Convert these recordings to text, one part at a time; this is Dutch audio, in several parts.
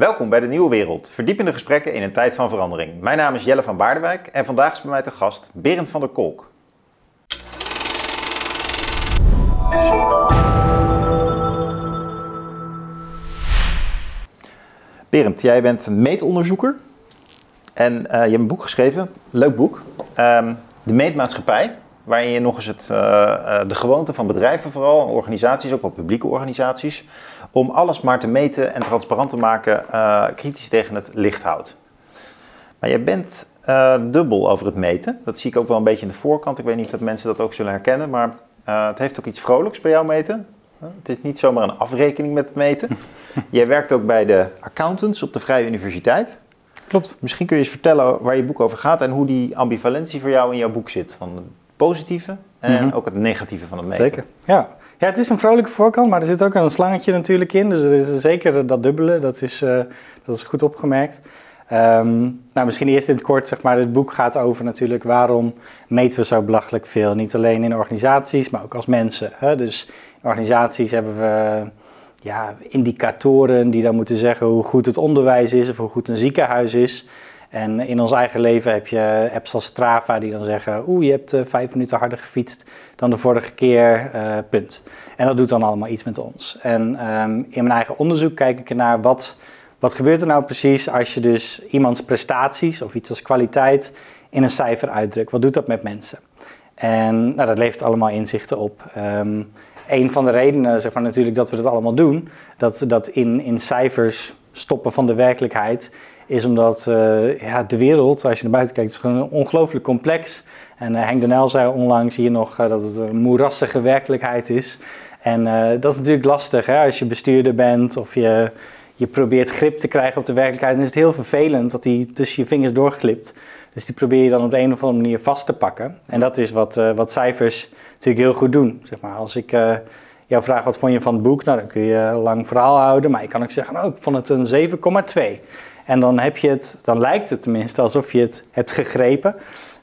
Welkom bij de Nieuwe Wereld, verdiepende gesprekken in een tijd van verandering. Mijn naam is Jelle van Baardewijk en vandaag is bij mij te gast Berend van der Kolk. Berend, jij bent meetonderzoeker en uh, je hebt een boek geschreven, leuk boek, um, De Meetmaatschappij, waarin je nog eens het, uh, uh, de gewoonte van bedrijven vooral, organisaties, ook wel publieke organisaties, om alles maar te meten en transparant te maken, uh, kritisch tegen het licht houdt. Maar je bent dubbel over het meten. Dat zie ik ook wel een beetje in de voorkant. Ik weet niet of dat mensen dat ook zullen herkennen, maar het heeft ook iets vrolijks bij jou meten. Het is niet zomaar een afrekening met het meten. Jij werkt ook bij de accountants op de Vrije Universiteit. Klopt. Misschien kun je eens vertellen waar je boek over gaat en hoe die ambivalentie voor jou in jouw boek zit. Van positieve en mm-hmm. ook het negatieve van het meten. Zeker, ja. Ja, het is een vrolijke voorkant, maar er zit ook een slangetje natuurlijk in. Dus er is zeker dat dubbele, dat is, uh, dat is goed opgemerkt. Um, nou, misschien eerst in het kort, zeg maar, het boek gaat over natuurlijk waarom meten we zo belachelijk veel. Niet alleen in organisaties, maar ook als mensen. Hè? Dus in organisaties hebben we ja, indicatoren die dan moeten zeggen hoe goed het onderwijs is of hoe goed een ziekenhuis is. En in ons eigen leven heb je apps als Strava die dan zeggen: Oeh, je hebt uh, vijf minuten harder gefietst dan de vorige keer, uh, punt. En dat doet dan allemaal iets met ons. En um, in mijn eigen onderzoek kijk ik ernaar wat, wat gebeurt er nou precies als je dus iemands prestaties of iets als kwaliteit in een cijfer uitdrukt. Wat doet dat met mensen? En nou, dat levert allemaal inzichten op. Um, een van de redenen, zeg maar natuurlijk, dat we dat allemaal doen, dat, dat in, in cijfers stoppen van de werkelijkheid, is omdat uh, ja, de wereld, als je naar buiten kijkt, is gewoon ongelooflijk complex. En uh, Henk de Nijl zei onlangs hier nog uh, dat het een moerassige werkelijkheid is. En dat is natuurlijk lastig hè? als je bestuurder bent of je, je probeert grip te krijgen op de werkelijkheid. Dan is het heel vervelend dat die tussen je vingers doorglipt. Dus die probeer je dan op de een of andere manier vast te pakken. En dat is wat, wat cijfers natuurlijk heel goed doen. Zeg maar. Als ik jou vraag wat vond je van het boek, nou, dan kun je een lang verhaal houden. Maar ik kan ook zeggen, nou, ik vond het een 7,2. En dan heb je het, dan lijkt het tenminste alsof je het hebt gegrepen.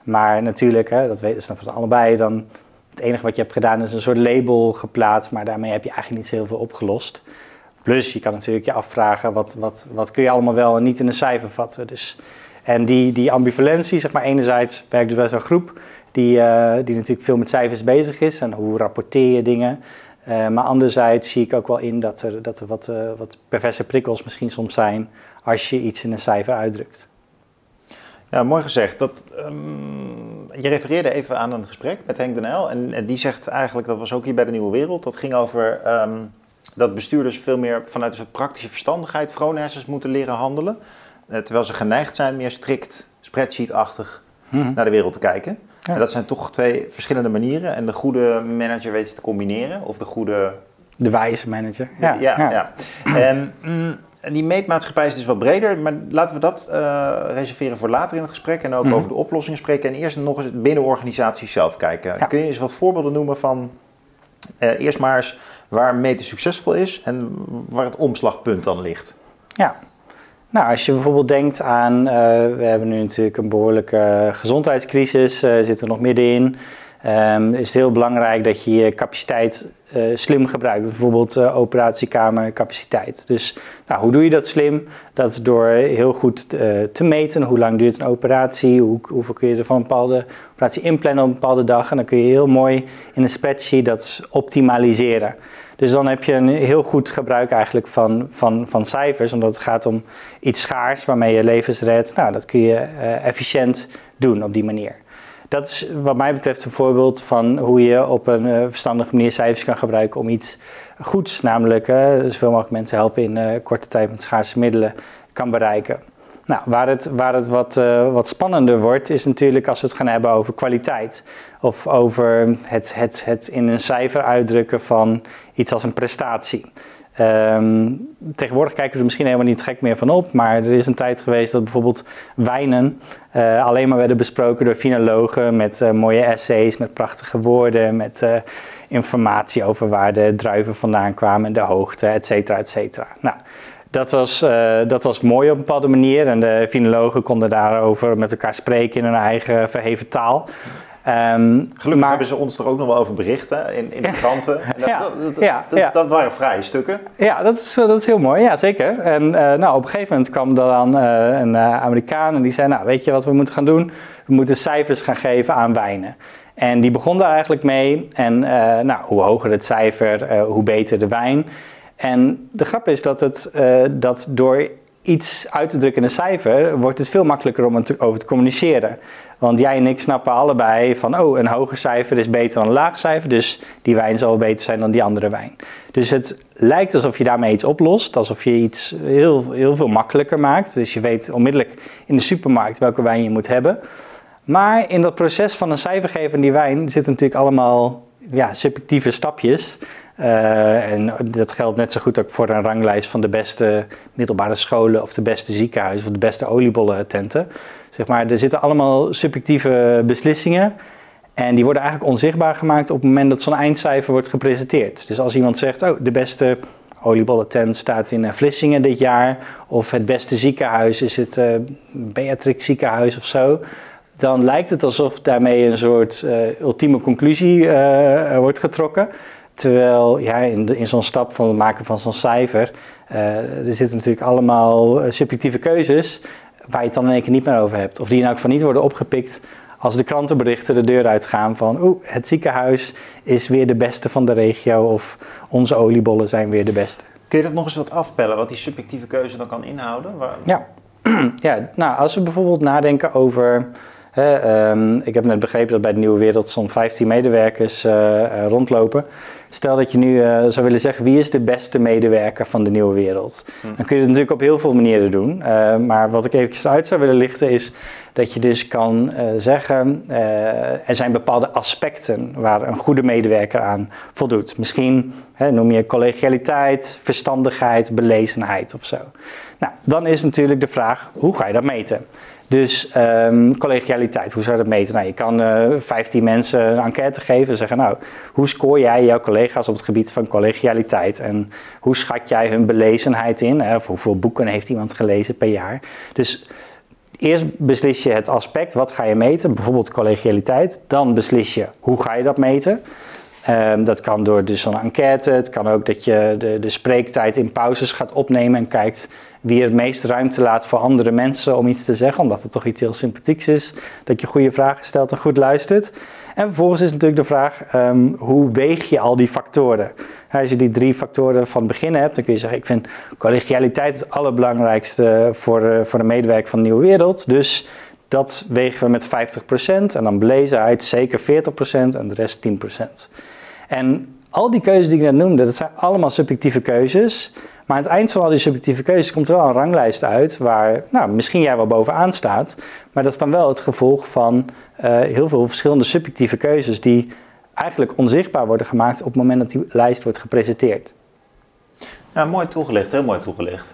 Maar natuurlijk, hè, dat weten ze van allebei, dan het enige wat je hebt gedaan is een soort label geplaatst, maar daarmee heb je eigenlijk niet zoveel opgelost. Plus, je kan natuurlijk je afvragen, wat, wat, wat kun je allemaal wel en niet in een cijfer vatten. Dus, en die, die ambivalentie, zeg maar, enerzijds werkt dus bij zo'n groep die, uh, die natuurlijk veel met cijfers bezig is en hoe rapporteer je dingen. Uh, maar anderzijds zie ik ook wel in dat er, dat er wat, uh, wat perverse prikkels misschien soms zijn als je iets in een cijfer uitdrukt. Ja, mooi gezegd. Dat, um, je refereerde even aan een gesprek met Henk Den En, en, die zegt eigenlijk, dat was ook hier bij de Nieuwe Wereld, dat ging over um, dat bestuurders veel meer vanuit een praktische verstandigheid, vroonhersens moeten leren handelen. Uh, terwijl ze geneigd zijn meer strikt, spreadsheet-achtig mm-hmm. naar de wereld te kijken. Ja. Dat zijn toch twee verschillende manieren. En de goede manager weet ze te combineren, of de goede... De wijze manager, ja. Ja, ja. ja. En mm, die meetmaatschappij is dus wat breder, maar laten we dat uh, reserveren voor later in het gesprek en ook mm -hmm. over de oplossingen spreken. En eerst nog eens binnen organisaties zelf kijken. Ja. Kun je eens wat voorbeelden noemen van uh, eerst maar eens waar meten succesvol is en waar het omslagpunt dan ligt? Ja, nou, als je bijvoorbeeld denkt aan, uh, we hebben nu natuurlijk een behoorlijke gezondheidscrisis, uh, zitten we nog middenin. Um, is het heel belangrijk dat je je capaciteit uh, slim gebruikt. Bijvoorbeeld uh, operatiekamercapaciteit. Dus nou, hoe doe je dat slim? Dat is door heel goed te meten. Hoe lang duurt een operatie? Hoe, hoeveel kun je er van een bepaalde operatie inplannen op een bepaalde dag? En dan kun je heel mooi in een spreadsheet dat optimaliseren. Dus dan heb je een heel goed gebruik eigenlijk van, van, van cijfers, omdat het gaat om iets schaars waarmee je levens redt. Nou, dat kun je efficiënt doen op die manier. Dat is wat mij betreft een voorbeeld van hoe je op een uh, verstandige manier cijfers kan gebruiken om iets goeds, namelijk uh, zoveel mogelijk mensen helpen in korte tijd met schaarse middelen, kan bereiken. Nou, waar het, waar het wat, wat spannender wordt, is natuurlijk als we het gaan hebben over kwaliteit. Of over het, het, het in een cijfer uitdrukken van iets als een prestatie. Um, tegenwoordig kijken we er misschien helemaal niet gek meer van op, maar er is een tijd geweest dat bijvoorbeeld wijnen uh, alleen maar werden besproken door finologen met uh, mooie essays, met prachtige woorden, met uh, informatie over waar de druiven vandaan kwamen, de hoogte, et cetera, et cetera. Nou, dat was, dat was mooi op een bepaalde manier en de finologen konden daarover met elkaar spreken in hun eigen verheven taal. Ehm, Gelukkig maar- hebben ze ons er ook nog wel over berichten in, in de kranten. Dat, Ja, dat, dat, ja, dat- ja. dat waren vrije stukken. Ja, dat is, dat is heel mooi. Ja, zeker. En eh, nou, op een gegeven moment kwam er dan eh, een eh, Amerikaan en die zei, nou, weet je wat we moeten gaan doen? We moeten cijfers gaan geven aan wijnen. En die begon daar eigenlijk mee. En nou, hoe hoger het cijfer, hoe beter de wijn. En de grap is dat, het, dat door iets uit te drukken in een cijfer, wordt het veel makkelijker om het over te communiceren. Want jij en ik snappen allebei van, oh, een hoger cijfer is beter dan een laag cijfer, dus die wijn zal beter zijn dan die andere wijn. Dus het lijkt alsof je daarmee iets oplost, alsof je iets heel, heel veel makkelijker maakt. Dus je weet onmiddellijk in de supermarkt welke wijn je moet hebben. Maar in dat proces van een cijfer geven die wijn zitten natuurlijk allemaal ja, subjectieve stapjes. Eh, en dat geldt net zo goed ook voor een ranglijst van de beste middelbare scholen of de beste ziekenhuizen of de beste oliebollententen. Zeg maar, er zitten allemaal subjectieve beslissingen. En die worden eigenlijk onzichtbaar gemaakt op het moment dat zo'n eindcijfer wordt gepresenteerd. Dus als iemand zegt, oh, de beste oliebollentent staat in eh, Vlissingen dit jaar. Of het beste ziekenhuis is het eh, Beatrix ziekenhuis of zo. Dan lijkt het alsof daarmee een soort ultieme conclusie wordt getrokken. Terwijl ja, in, in zo'n stap van het maken van zo'n cijfer, eh, er zitten natuurlijk allemaal eh, subjectieve keuzes waar je het dan in één keer niet meer over hebt. Of die in elk geval niet worden opgepikt als de krantenberichten de deur uitgaan van oeh, het ziekenhuis is weer de beste van de regio of onze oliebollen zijn weer de beste. Kun je dat nog eens wat afpellen, wat die subjectieve keuze dan kan inhouden? Waar- Ja. ja, nou als we bijvoorbeeld nadenken over. Ehm, ik heb net begrepen dat bij de Nieuwe Wereld zo'n 15 medewerkers eh, rondlopen. Stel dat je nu eh, zou willen zeggen wie is de beste medewerker van de Nieuwe Wereld. Dan kun je het natuurlijk op heel veel manieren doen. Eh, maar wat ik eventjes uit zou willen lichten is dat je dus kan eh, zeggen er zijn bepaalde aspecten waar een goede medewerker aan voldoet. Misschien hè, noem je collegialiteit, verstandigheid, belezenheid of zo. Nou, dan is natuurlijk de vraag, hoe ga je dat meten? Dus ehm, collegialiteit, hoe zou je dat meten? Nou, je kan eh 15 mensen een enquête geven en zeggen, nou, hoe scoor jij jouw collega's op het gebied van collegialiteit? En hoe schat jij hun belezenheid in? Of hoeveel boeken heeft iemand gelezen per jaar? Dus eerst beslis je het aspect, wat ga je meten? Bijvoorbeeld collegialiteit. Dan beslis je, hoe ga je dat meten? Ehm, dat kan door dus een enquête. Het kan ook dat je de, de spreektijd in pauzes gaat opnemen en kijkt wie het meest ruimte laat voor andere mensen om iets te zeggen, omdat het toch iets heel sympathieks is. Dat je goede vragen stelt en goed luistert. En vervolgens is natuurlijk de vraag, ehm, hoe weeg je al die factoren? Als je die drie factoren van het begin hebt, dan kun je zeggen, ik vind collegialiteit het allerbelangrijkste voor, eh, voor de medewerker van de Nieuwe Wereld. Dus dat wegen we met 50% en dan belezenheid zeker 40% en de rest 10%. En al die keuzes die ik net noemde, dat zijn allemaal subjectieve keuzes. Maar aan het eind van al die subjectieve keuzes komt er wel een ranglijst uit waar nou, misschien jij wel bovenaan staat. Maar dat is dan wel het gevolg van eh, heel veel verschillende subjectieve keuzes die eigenlijk onzichtbaar worden gemaakt op het moment dat die lijst wordt gepresenteerd. Ja, mooi toegelicht, heel mooi toegelicht.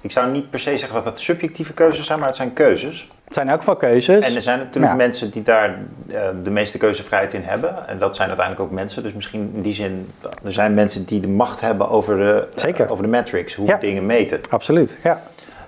Ik zou niet per se zeggen dat het subjectieve keuzes zijn, maar het zijn keuzes. Het zijn elk geval keuzes. En er zijn natuurlijk Ja. mensen die daar eh, de meeste keuzevrijheid in hebben. En dat zijn uiteindelijk ook mensen. Dus misschien in die zin, er zijn mensen die de macht hebben over de, eh, Zeker. over de metrics, hoe Ja. we dingen meten. Absoluut, ja.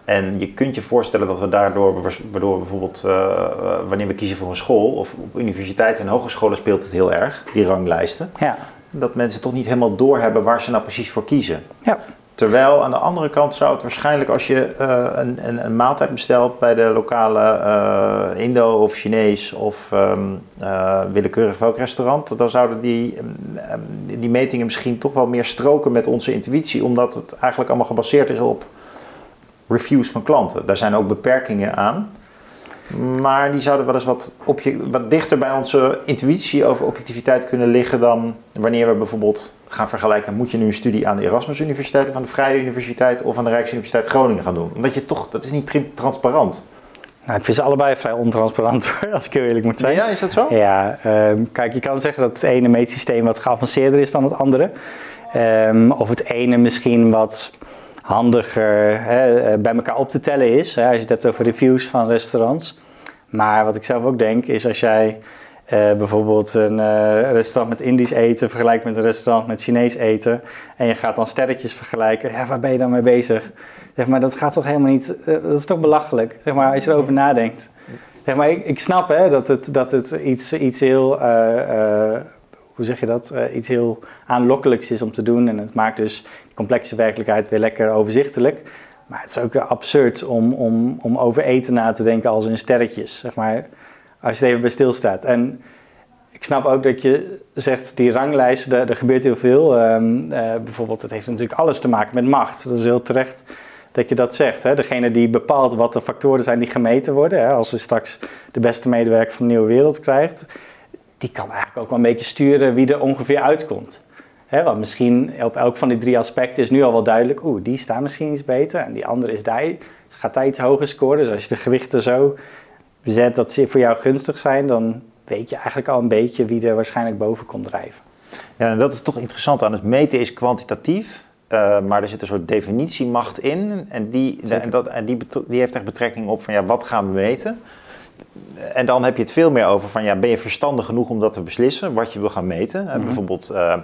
En je kunt je voorstellen dat we daardoor, waardoor bijvoorbeeld eh, wanneer we kiezen voor een school, of op universiteiten en hogescholen speelt het heel erg, die ranglijsten, ja. dat mensen toch niet helemaal doorhebben waar ze nou precies voor kiezen. Ja, Terwijl aan de andere kant zou het waarschijnlijk als je eh, een, een, een maaltijd bestelt bij de lokale eh, Indo of Chinees of ehm, eh, willekeurig welk restaurant, dan zouden die, ehm, die metingen misschien toch wel meer stroken met onze intuïtie, omdat het eigenlijk allemaal gebaseerd is op reviews van klanten. Daar zijn ook beperkingen aan. Maar die zouden wel eens wat, wat dichter bij onze intuïtie over objectiviteit kunnen liggen dan wanneer we bijvoorbeeld gaan vergelijken. Moet je nu een studie aan de Erasmus Universiteit of aan de Vrije Universiteit of aan de Rijksuniversiteit Groningen gaan doen? Omdat je toch, dat is niet transparant. nou, ik vind ze allebei vrij ontransparant, als ik heel eerlijk moet zijn. Ja, is dat zo? Ja, ehm, kijk, je kan zeggen dat het ene meetsysteem wat geavanceerder is dan het andere. Ehm, of het ene misschien wat handiger hè, eh, bij elkaar op te tellen is. Hè, als je het hebt over reviews van restaurants. Maar wat ik zelf ook denk is als jij eh, bijvoorbeeld een uh, restaurant met Indisch eten vergelijkt met een restaurant met Chinees eten. En je gaat dan sterretjes vergelijken. Ja, waar ben je dan mee bezig? Zeg maar, dat gaat toch helemaal niet... Uh, dat is toch belachelijk, zeg maar, als je erover nadenkt. Zeg maar, ik, ik snap hè, dat het, dat het iets, iets heel... hoe zeg je dat? iets heel aanlokkelijks is om te doen. En het maakt dus complexe werkelijkheid weer lekker overzichtelijk. Maar het is ook absurd om, om, om over eten na te denken als in sterretjes. Zeg maar, als je even bij stilstaat. En ik snap ook dat je zegt, die ranglijst, er, er gebeurt heel veel. Um, bijvoorbeeld, het heeft natuurlijk alles te maken met macht. Dat is heel terecht dat je dat zegt. Hè? Degene die bepaalt wat de factoren zijn die gemeten worden. Hè? Als je straks de beste medewerker van de nieuwe wereld krijgt, die kan eigenlijk ook wel een beetje sturen wie er ongeveer uitkomt. Want misschien op elk van die drie aspecten is nu al wel duidelijk, oeh, die staat misschien iets beter en die andere is daar, gaat daar iets hoger scoren. Dus als je de gewichten zo bezet dat ze voor jou gunstig zijn, dan weet je eigenlijk al een beetje wie er waarschijnlijk boven komt drijven. Ja, en dat is toch interessant aan het meten is kwantitatief. Uh, maar er zit een soort definitiemacht in. En, die, en, dat, en die, die heeft echt betrekking op van ja, wat gaan we meten? En dan heb je het veel meer over van ja, ben je verstandig genoeg om dat te beslissen, wat je wil gaan meten? Mm Bijvoorbeeld uh,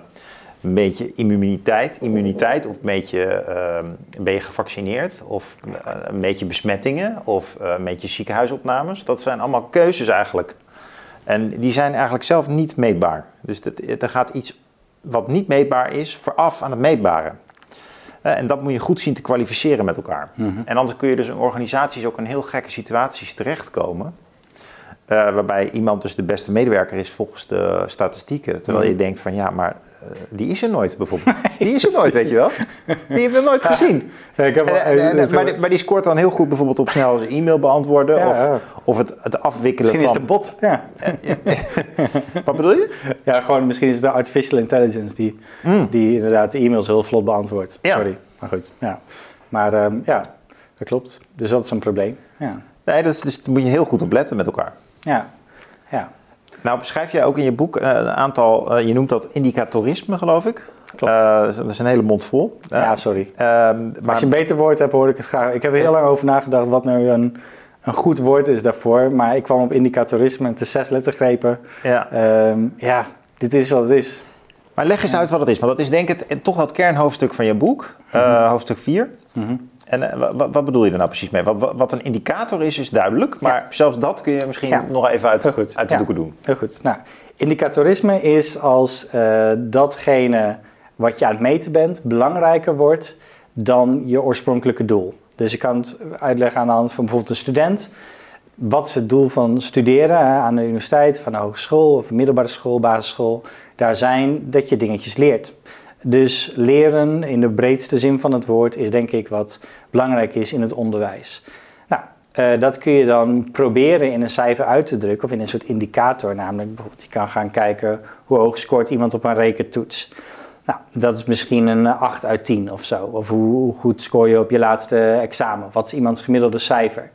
een beetje immuniteit, immuniteit of een beetje, uh, ben je gevaccineerd of uh, een beetje besmettingen of uh, een beetje ziekenhuisopnames. Dat zijn allemaal keuzes eigenlijk. En die zijn eigenlijk zelf niet meetbaar. Dus dat, er gaat iets wat niet meetbaar is vooraf aan het meetbare. En dat moet je goed zien te kwalificeren met elkaar. Mm -hmm. En anders kun je dus in organisaties ook in heel gekke situaties terechtkomen. Uh, waarbij iemand dus de beste medewerker is volgens de statistieken. Terwijl je denkt van ja, maar die is er nooit bijvoorbeeld. Die is er nooit, weet je wel. Die heb je nooit gezien. Ja, ik heb wel, en, en, en, maar, die, maar, die, scoort dan heel goed bijvoorbeeld op snel zijn e-mail beantwoorden. Ja, of, ja. of het, het afwikkelen misschien van... Misschien is het een bot. Ja. Wat bedoel je? Ja, gewoon misschien is het de artificial intelligence die, mm. die inderdaad de e-mails heel vlot beantwoordt. Sorry, maar goed. Ja. Maar um, ja, dat klopt. Dus dat is een probleem. Ja. Nee, dat is, dus daar moet je heel goed op letten met elkaar. Ja, ja. Nou, beschrijf jij ook in je boek uh, een aantal, uh, je noemt dat indicatorisme, geloof ik. Klopt. Uh, dat is een hele mond vol. ja, sorry. maar... Als je een beter woord hebt, hoor ik het graag. Ik heb er heel lang over nagedacht wat nou een, een goed woord is daarvoor. Maar ik kwam op indicatorisme en het is zes lettergrepen. Ja. Um, ja, dit is wat het is. Maar leg eens uit wat het is. Want dat is denk ik toch wel het kernhoofdstuk van je boek. Mm -hmm. hoofdstuk 4. Mm -hmm. En uh, wat, wat, bedoel je er nou precies mee? Wat, wat, een indicator is, is duidelijk. Maar ja. zelfs dat kun je misschien ja. nog even uit, goed. uit de ja. doeken doen. Heel goed. Nou, indicatorisme is als uh, datgene wat je aan het meten bent belangrijker wordt dan je oorspronkelijke doel. Dus ik kan het uitleggen aan de hand van bijvoorbeeld een student. Wat is het doel van studeren hè, aan de universiteit, van de hogeschool of middelbare school, basisschool? Daar zijn dat je dingetjes leert. Dus leren in de breedste zin van het woord is denk ik wat belangrijk is in het onderwijs. Nou, uh, dat kun je dan proberen in een cijfer uit te drukken of in een soort indicator. Namelijk bijvoorbeeld je kan gaan kijken hoe hoog scoort iemand op een rekentoets. Nou, dat is misschien een 8 uit 10 of zo. Of hoe, hoe goed scoor je op je laatste examen? Wat is iemands gemiddelde cijfer?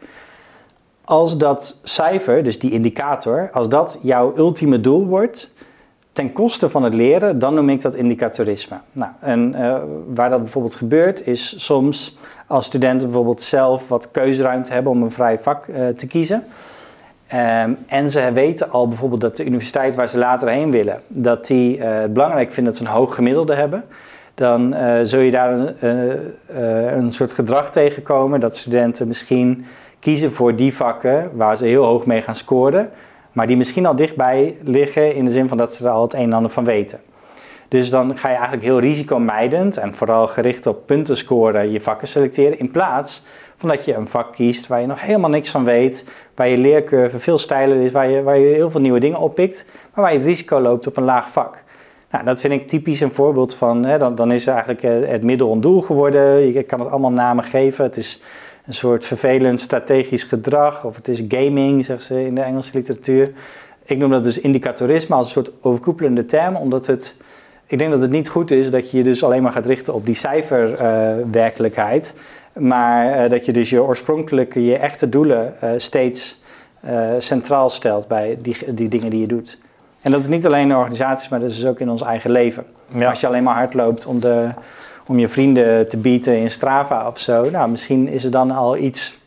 Als dat cijfer, dus die indicator, als dat jouw ultieme doel wordt, ten koste van het leren, dan noem ik dat indicatorisme. Nou, en uh, waar dat bijvoorbeeld gebeurt, is soms als studenten bijvoorbeeld zelf wat keuzeruimte hebben om een vrij vak uh, te kiezen. Um, en ze weten al bijvoorbeeld dat de universiteit waar ze later heen willen, dat die het belangrijk vinden dat ze een hoog gemiddelde hebben. Dan zul je daar een, een soort gedrag tegenkomen dat studenten misschien kiezen voor die vakken waar ze heel hoog mee gaan scoren maar die misschien al dichtbij liggen in de zin van dat ze er al het een en ander van weten. Dus dan ga je eigenlijk heel risicomijdend en vooral gericht op punten scoren je vakken selecteren. In plaats van dat je een vak kiest waar je nog helemaal niks van weet, waar je leercurve veel steiler is, waar je, waar je heel veel nieuwe dingen oppikt, maar waar je het risico loopt op een laag vak. Nou, dat vind ik typisch een voorbeeld van, hè, dan, dan is eigenlijk het middel een doel geworden. Je kan het allemaal namen geven. Het is een soort vervelend strategisch gedrag, of het is gaming, zeggen ze in de Engelse literatuur. Ik noem dat dus indicatorisme als een soort overkoepelende term, omdat het, ik denk dat het niet goed is dat je je dus alleen maar gaat richten op die cijferwerkelijkheid, uh, maar uh, dat je dus je oorspronkelijke, je echte doelen uh, steeds centraal stelt bij die, die dingen die je doet. En dat is niet alleen in organisaties, maar dat is dus ook in ons eigen leven. Ja. Als je alleen maar hard loopt om de om je vrienden te bieden in Strava of zo. Nou, misschien is er dan al iets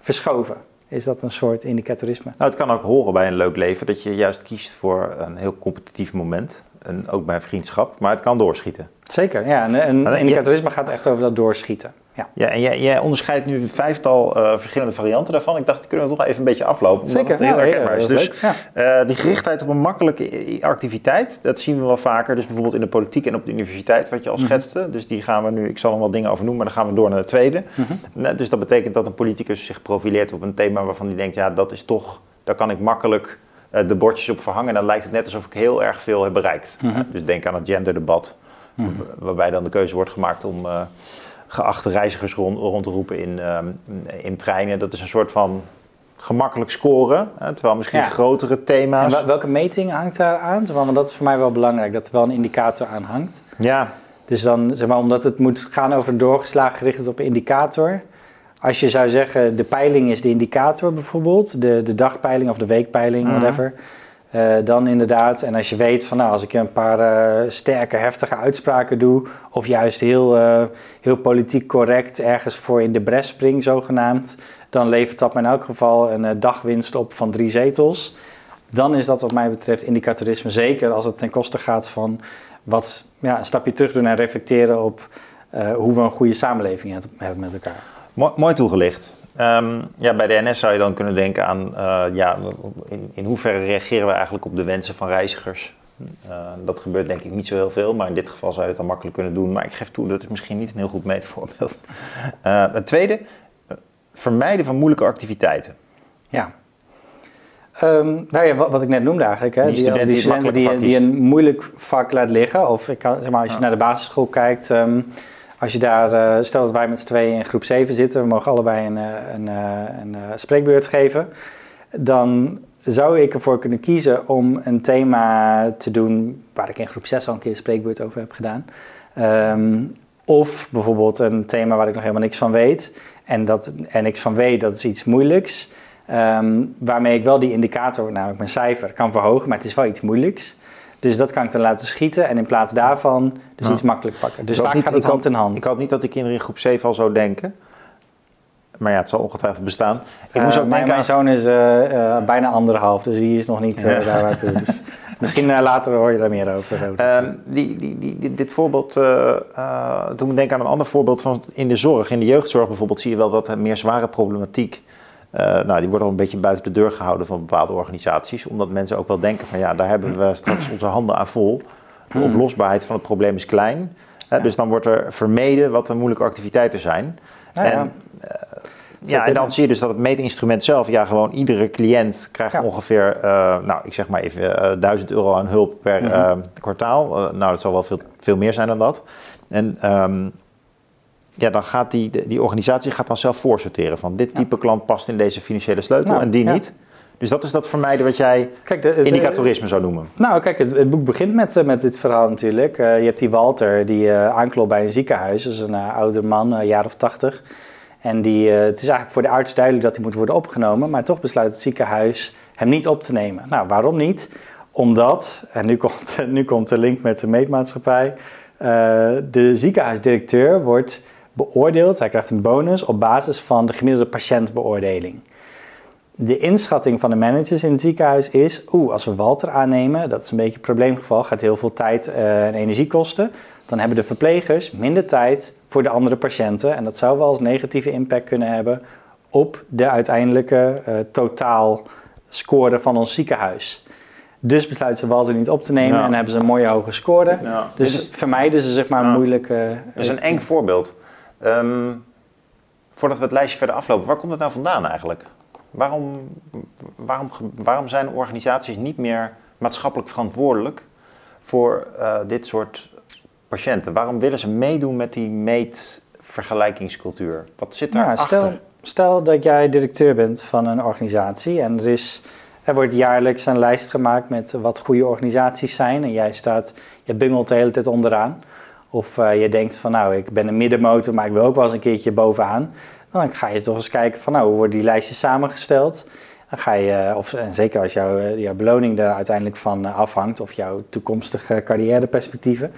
verschoven. is dat een soort indicatorisme. Nou, het kan ook horen bij een leuk leven dat je juist kiest voor een heel competitief moment. En ook bij vriendschap, maar het kan doorschieten. Zeker, ja. En, en indicatorisme gaat echt over dat doorschieten. Ja, ja en jij, jij onderscheidt nu een vijftal uh, verschillende varianten daarvan. Ik dacht, die kunnen we toch even een beetje aflopen. Zeker, het heel herkenbaar is. Dus uh, die gerichtheid op een makkelijke activiteit, dat zien we wel vaker. Dus bijvoorbeeld in de politiek en op de universiteit, wat je al mhm. schetste. Dus die gaan we nu, ik zal er wel dingen over noemen, maar dan gaan we door naar de tweede. Mm Dus dat betekent dat een politicus zich profileert op een thema waarvan hij denkt, ja, dat is toch, daar kan ik makkelijk uh, de bordjes op verhangen. En dan lijkt het net alsof ik heel erg veel heb bereikt. Mhm. Dus denk aan het genderdebat, mhm. waarbij dan de keuze wordt gemaakt om geachte reizigers rond, rond te roepen in, ehm, in treinen. Dat is een soort van gemakkelijk scoren, hè, terwijl misschien grotere thema's... En welke meting hangt daar aan? Want dat is voor mij wel belangrijk, dat er wel een indicator aan hangt. Ja. Dus dan, zeg maar, omdat het moet gaan over een doorgeslagen gericht op een indicator... Als je zou zeggen, de peiling is de indicator bijvoorbeeld, de, de dagpeiling of de weekpeiling, mhm. whatever... Uh, dan inderdaad, en als je weet van nou, als ik een paar uh, sterke, heftige uitspraken doe, of juist heel, uh, heel politiek correct ergens voor in de bres spring, zogenaamd, dan levert dat me in elk geval een dagwinst op van drie zetels. Dan is dat wat mij betreft indicatorisme, zeker als het ten koste gaat van wat, ja, een stapje terug doen en reflecteren op hoe we een goede samenleving hebben met elkaar. Mooi toegelicht. Um, ja, bij de NS zou je dan kunnen denken aan uh, ja, in, in hoeverre reageren we eigenlijk op de wensen van reizigers. Uh, dat gebeurt denk ik niet zo heel veel, maar in dit geval zou je het dan makkelijk kunnen doen. Maar ik geef toe, dat is misschien niet een heel goed meetvoorbeeld. Uh, het tweede, vermijden van moeilijke activiteiten. Ja. Um, nou ja, wat, wat, ik net noemde eigenlijk. Hè, die, studenten die, studenten die, die, een moeilijk vak laat liggen. Of ik kan, zeg maar, als je naar de basisschool kijkt... Um, als je daar, uh, stel dat wij met z'n tweeën in groep 7 zitten, we mogen allebei een, eh, een, eh, een, spreekbeurt geven, dan zou ik ervoor kunnen kiezen om een thema te doen waar ik in groep 6 al een keer een spreekbeurt over heb gedaan. Um, of bijvoorbeeld een thema waar ik nog helemaal niks van weet. En, dat, en niks van weet, dat is iets moeilijks. Um, waarmee ik wel die indicator, namelijk mijn cijfer, kan verhogen, maar het is wel iets moeilijks. Dus dat kan ik dan laten schieten en in plaats daarvan dus iets makkelijk pakken. Dus vaak gaat het hand in hand. Ik hoop niet dat de kinderen in groep 7 al zo denken. Maar ja, het zal ongetwijfeld bestaan. Ik moest ook uh, mijn, mijn zoon is uh, uh, bijna anderhalf, dus die is nog niet daar naartoe. Dus misschien later hoor je daar meer over. Ehm, die, die, die, dit voorbeeld, toen ik denk aan een ander voorbeeld van in de zorg. In de jeugdzorg bijvoorbeeld zie je wel dat er meer zware problematiek uh, nou, die worden al een beetje buiten de deur gehouden van bepaalde organisaties. Omdat mensen ook wel denken van ja, daar hebben we straks onze handen aan vol. De hmm. oplosbaarheid van het probleem is klein. Dus dan wordt er vermeden wat de moeilijke activiteiten zijn. en, ja. Uh, ja, en dan zie je dus dat het meetinstrument zelf, ja, gewoon iedere cliënt krijgt ongeveer, uh, nou, ik zeg maar even, uh, 1000 euro aan hulp per mm -hmm. kwartaal. nou, dat zal wel veel, veel meer zijn dan dat. En um, ja, dan gaat die, die organisatie gaat dan zelf voorsorteren van dit type klant past in deze financiële sleutel nou, en die niet. Dus dat is dat vermijden wat jij kijk, de, indicatorisme zou noemen. Nou, kijk, het, het boek begint met, eh, met dit verhaal natuurlijk. Uh, je hebt die Walter die uh, aanklopt bij een ziekenhuis. Dat is een uh, oude man, een jaar of tachtig. En die, het is eigenlijk voor de arts duidelijk dat hij moet worden opgenomen. Maar toch besluit het ziekenhuis hem niet op te nemen. Nou, waarom niet? Omdat, en nu komt, nu komt de link met de meetmaatschappij. de ziekenhuisdirecteur wordt beoordeeld, hij krijgt een bonus op basis van de gemiddelde patiëntbeoordeling. De inschatting van de managers in het ziekenhuis is, oeh, als we Walter aannemen, dat is een beetje een probleemgeval, gaat heel veel tijd uh, en energie kosten. Dan hebben de verplegers minder tijd voor de andere patiënten. En dat zou wel als negatieve impact kunnen hebben op de uiteindelijke uh, totaal score van ons ziekenhuis. Dus besluiten ze Walter niet op te nemen en hebben ze een mooie hoge score. Ja. Dus vermijden ze zeg maar moeilijke... Dat is een eng voorbeeld. Um, voordat we het lijstje verder aflopen, waar komt het nou vandaan eigenlijk? Waarom, waarom, waarom zijn organisaties niet meer maatschappelijk verantwoordelijk voor uh, dit soort patiënten? Waarom willen ze meedoen met die meetvergelijkingscultuur? Wat zit daar nou, achter? Stel, stel dat jij directeur bent van een organisatie en er is er wordt jaarlijks een lijst gemaakt met wat goede organisaties zijn. En jij staat, je bungelt de hele tijd onderaan. Of uh, je denkt van nou, ik ben een middenmotor, maar ik wil ook wel eens een keertje bovenaan. Dan ga je toch eens kijken van nou, hoe worden die lijstjes samengesteld? Dan ga je, eh, of en zeker als jouw, eh, beloning er uiteindelijk van afhangt, of jouw toekomstige carrièreperspectieven.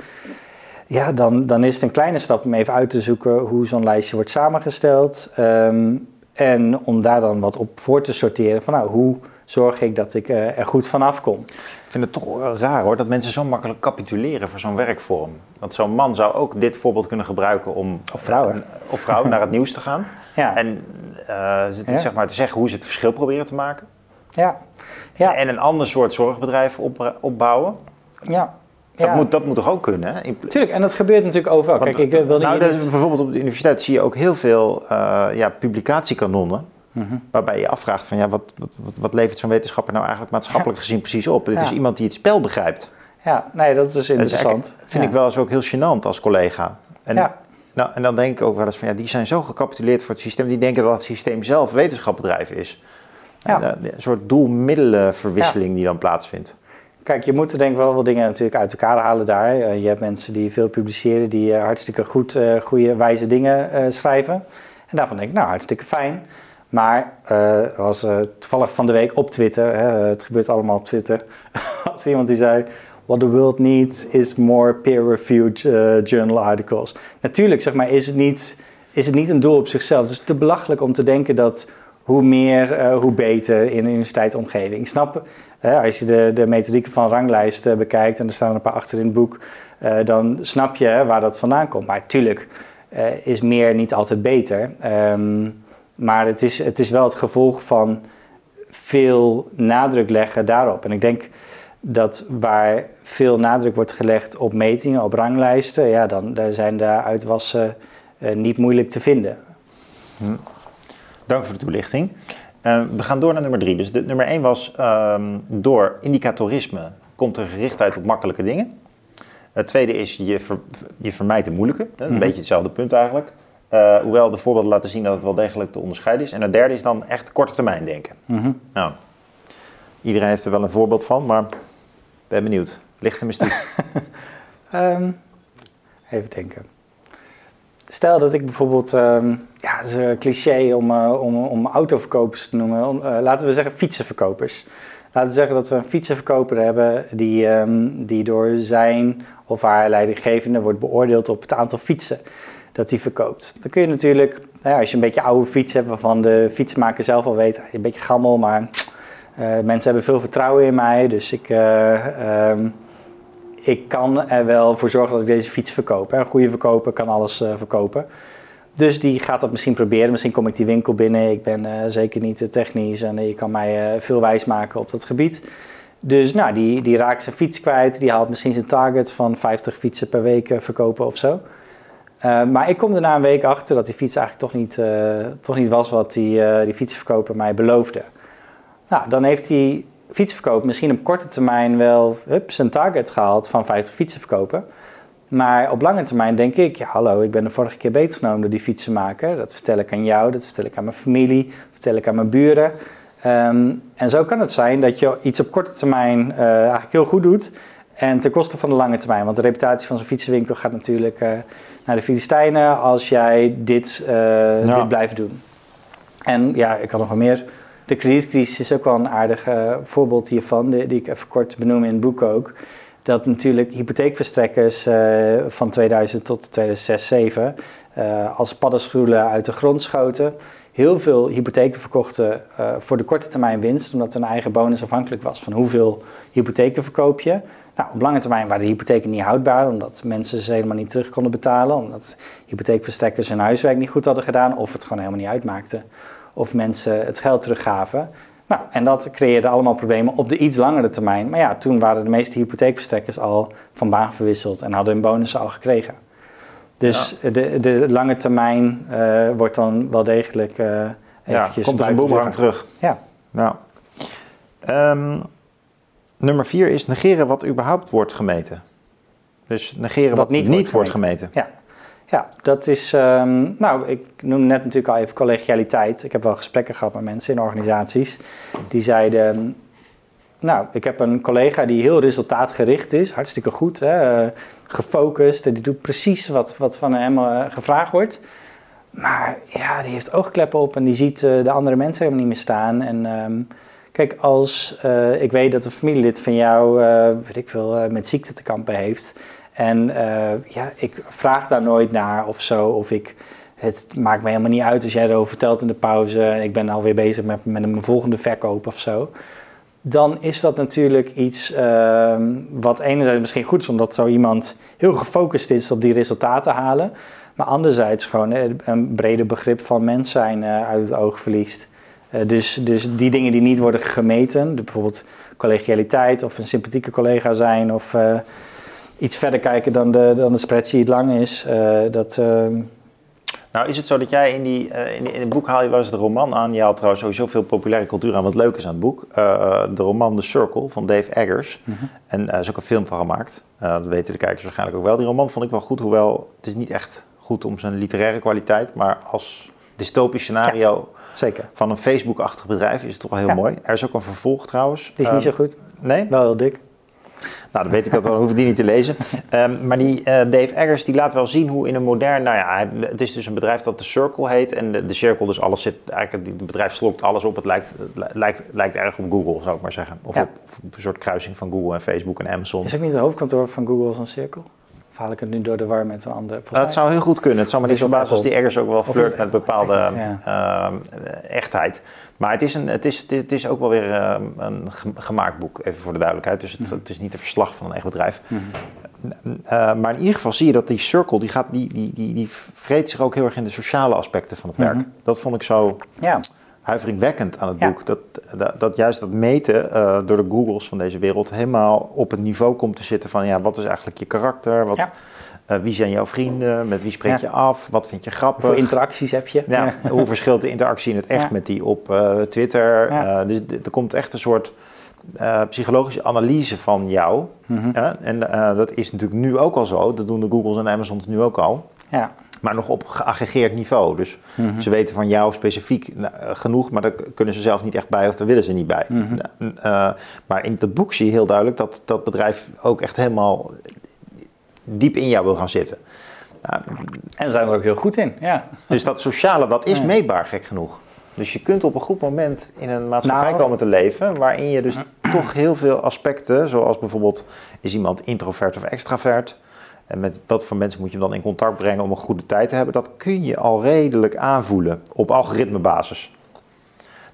Ja, dan, dan is het een kleine stap om even uit te zoeken hoe zo'n lijstje wordt samengesteld. Um, En om daar dan wat op voor te sorteren van nou, hoe zorg ik dat ik er goed vanaf kom. Ik vind het toch raar hoor, dat mensen zo makkelijk capituleren voor zo'n werkvorm. Want zo'n man zou ook dit voorbeeld kunnen gebruiken om... Of vrouwen. Of vrouwen naar het nieuws te gaan. Ja. En uh, zeg maar te zeggen hoe ze het verschil proberen te maken. Ja. ja. En een ander soort zorgbedrijf op, opbouwen. Ja. Dat, moet, dat moet toch ook kunnen? Hè? Tuurlijk, en dat gebeurt natuurlijk overal. Kijk, ik wil nou, niet... Bijvoorbeeld op de universiteit zie je ook heel veel uh, ja, publicatiekanonnen. Mhm. Waarbij je afvraagt van ja, wat, wat, wat levert zo'n wetenschapper nou eigenlijk maatschappelijk gezien precies op? Dit is iemand die het spel begrijpt. Ja, nee, dat is dus interessant. Dat vind ik wel eens ook heel gênant als collega. En, nou, en dan denk ik ook wel eens van ja, die zijn zo gecapituleerd voor het systeem. Die denken dat het systeem zelf wetenschapbedrijf is. Ja. Eh, een soort doelmiddelenverwisseling die dan plaatsvindt. Kijk, je moet er denk ik wel wat dingen natuurlijk uit elkaar halen daar. Eh, je hebt mensen die veel publiceren, die uh, hartstikke goed, goede, wijze dingen schrijven. En daarvan denk ik, nou, hartstikke fijn. Maar er was toevallig van de week op Twitter, hè, het gebeurt allemaal op Twitter, als iemand die zei... What the world needs is more peer-reviewed journal articles. Natuurlijk, zeg maar, is het, niet, is het niet een doel op zichzelf. Het is te belachelijk om te denken dat hoe meer, hoe beter in een universiteitsomgeving. Ik snap als je de, de methodieken van ranglijsten bekijkt, en er staan een paar achter in het boek, eh, dan snap je waar dat vandaan komt. Maar tuurlijk uh, is meer niet altijd beter. Ehm, maar het is, het is wel het gevolg van veel nadruk leggen daarop. En ik denk dat waar veel nadruk wordt gelegd op metingen, op ranglijsten, ja, dan daar zijn de uitwassen uh, niet moeilijk te vinden. Hm. Dank voor de toelichting. Uh, we gaan door naar nummer drie. Dus de, nummer één was um, door indicatorisme komt er gerichtheid op makkelijke dingen. Het tweede is je, ver, je vermijdt de moeilijke. Een mm beetje hetzelfde punt eigenlijk. Uh, hoewel de voorbeelden laten zien dat het wel degelijk te onderscheiden is. En het derde is dan echt korte termijn denken. Mm -hmm. Nou, iedereen heeft er wel een voorbeeld van, maar ben benieuwd. Lichte mystiek. um, even denken. Stel dat ik bijvoorbeeld, um, ja, het is een cliché om, uh, om, om autoverkopers te noemen, om, uh, laten we zeggen fietsenverkopers. Laten we zeggen dat we een fietsenverkoper hebben die, um, die door zijn of haar leidinggevende wordt beoordeeld op het aantal fietsen dat hij verkoopt. Dan kun je natuurlijk, ja, als je een beetje oude fiets hebt waarvan de fietsmaker zelf al weet, een beetje gammel, maar uh, mensen hebben veel vertrouwen in mij, dus ik... Um, ik kan er wel voor zorgen dat ik deze fiets verkoop. Een goede verkoper kan alles uh, verkopen. Dus die gaat dat misschien proberen. Misschien kom ik die winkel binnen. Ik ben zeker niet technisch en je kan mij veel wijs maken op dat gebied. Dus nou, die, die raakt zijn fiets kwijt. Die haalt misschien zijn target van 50 fietsen per week verkopen of zo. Maar ik kom er na een week achter dat die fiets eigenlijk toch niet, toch niet was wat die, die fietsverkoper mij beloofde. Nou, dan heeft hij fietsverkoop misschien op korte termijn wel hup, zijn target gehaald van 50 fietsen verkopen. Maar op lange termijn denk ik, hallo, ik ben de vorige keer beter genomen door die fietsenmaker. Dat vertel ik aan jou, dat vertel ik aan mijn familie, dat vertel ik aan mijn buren. Um, en zo kan het zijn dat je iets op korte termijn eigenlijk heel goed doet. En ten koste van de lange termijn. Want de reputatie van zo'n fietsenwinkel gaat natuurlijk uh, naar de Filistijnen als jij dit, uh, ja. dit blijft doen. En ja, ik had nog wel meer de kredietcrisis is ook wel een aardig uh, voorbeeld hiervan, die, die, ik even kort benoem in het boek ook. Dat natuurlijk hypotheekverstrekkers van 2000 tot 2006, 2007 uh, als paddenstoelen uit de grond schoten. Heel veel hypotheken verkochten uh, voor de korte termijn winst, omdat hun eigen bonus afhankelijk was van hoeveel hypotheken verkoop je. Nou, op lange termijn waren de hypotheken niet houdbaar, omdat mensen ze helemaal niet terug konden betalen, omdat hypotheekverstrekkers hun huiswerk niet goed hadden gedaan of het gewoon helemaal niet uitmaakte of mensen het geld teruggaven. Nou, en dat creëerde allemaal problemen op de iets langere termijn. Maar ja, toen waren de meeste hypotheekverstrekkers al van baan verwisseld en hadden hun bonussen al gekregen. Dus de, de lange termijn uh, wordt dan wel degelijk uh, eventjes... Ja, komt als een boemerang terug. Ja. Nou. Um, nummer vier is negeren wat überhaupt wordt gemeten. Dus negeren wat, wat niet, niet, wordt gemeten. Ja. Ja, dat is, um, nou, ik noemde net natuurlijk al even collegialiteit. Ik heb wel gesprekken gehad met mensen in organisaties die zeiden, nou, ik heb een collega die heel resultaatgericht is, hartstikke goed, hè, gefocust, die doet precies wat, wat van hem uh, gevraagd wordt. Maar ja, die heeft oogkleppen op en die ziet uh, de andere mensen helemaal niet meer staan. En um, kijk, als uh, ik weet dat een familielid van jou, weet ik veel, met ziekte te kampen heeft en ja, ik vraag daar nooit naar of zo, of ik het maakt me helemaal niet uit als jij erover vertelt in de pauze. Ik ben alweer bezig met, met mijn volgende verkoop of zo. Dan is dat natuurlijk iets ehm, wat enerzijds misschien goed is, omdat zo iemand heel gefocust is op die resultaten halen. Maar anderzijds gewoon eh, een breder begrip van mens zijn eh, uit het oog verliest. Eh, dus, dus die dingen die niet worden gemeten, bijvoorbeeld collegialiteit of een sympathieke collega zijn of iets verder kijken dan de, dan de spreadsheet lang is, dat, ehm, nou, is het zo dat jij in, die, uh, in, in, het boek haal je wel eens de roman aan. Je haalt trouwens sowieso veel populaire cultuur aan, wat leuk is aan het boek. Uh, de roman The Circle van Dave Eggers. Mhm. En er is ook een film van gemaakt. dat weten de kijkers waarschijnlijk ook wel. Die roman vond ik wel goed, hoewel het is niet echt goed om zijn literaire kwaliteit. Maar als dystopisch scenario zeker. van een Facebook-achtig bedrijf is het toch wel heel mooi. Er is ook een vervolg trouwens. Die is niet zo goed. Nee? Wel heel dik. Nou, dan weet ik dat, dan hoef ik die niet te lezen. Um, maar die uh, Dave Eggers die laat wel zien hoe in een modern... Nou ja, het is dus een bedrijf dat The Circle heet. En de, de Circle, dus alles zit... Eigenlijk, het bedrijf slokt alles op. Het lijkt, het lijkt, lijkt erg op Google, zou ik maar zeggen. Of, op, een soort kruising van Google en Facebook en Amazon. Is ook niet het hoofdkantoor van Google zo'n Circle? Of haal ik het nu door de war met een ander? Dat zou heel goed kunnen. Het zou me niet verbazen als die Eggers ook wel flirt met bepaalde uh, echtheid. Maar het is, een, het is, het is ook wel weer ehm, een gemaakt boek, even voor de duidelijkheid. Dus het, mhm. het is niet een verslag van een echt bedrijf. Mhm. Eh, maar in ieder geval zie je dat die circle, die, gaat, die, die, die, die vreet zich ook heel erg in de sociale aspecten van het werk. Mhm. Dat vond ik zo ja. Huiveringwekkend aan het boek. Dat, dat, dat, juist dat meten uh, door de Googles van deze wereld helemaal op het niveau komt te zitten van ja, wat is eigenlijk je karakter? Wat, uh, wie zijn jouw vrienden? Met wie spreek je af? Wat vind je grappig? Hoeveel interacties heb je? Ja, hoe verschilt de interactie in het echt met die op uh, Twitter? Uh, dus er komt echt een soort psychologische analyse van jou. Mm -hmm. en dat is natuurlijk nu ook al zo. Dat doen de Googles en Amazons nu ook al. Ja. Maar nog op geaggregeerd niveau. Dus mm -hmm. ze weten van jou specifiek nou, genoeg, maar daar kunnen ze zelf niet echt bij of daar willen ze niet bij. Mm -hmm. maar in dat boek zie je heel duidelijk dat dat bedrijf ook echt helemaal diep in jou wil gaan zitten. Nou, en zijn er ook heel goed in, ja. Dus dat sociale, dat is meetbaar, gek genoeg. Dus je kunt op een goed moment in een maatschappij nou, komen te leven... waarin je dus toch heel veel aspecten... zoals bijvoorbeeld, is iemand introvert of extravert... en met wat voor mensen moet je hem dan in contact brengen om een goede tijd te hebben... dat kun je al redelijk aanvoelen op algoritmebasis.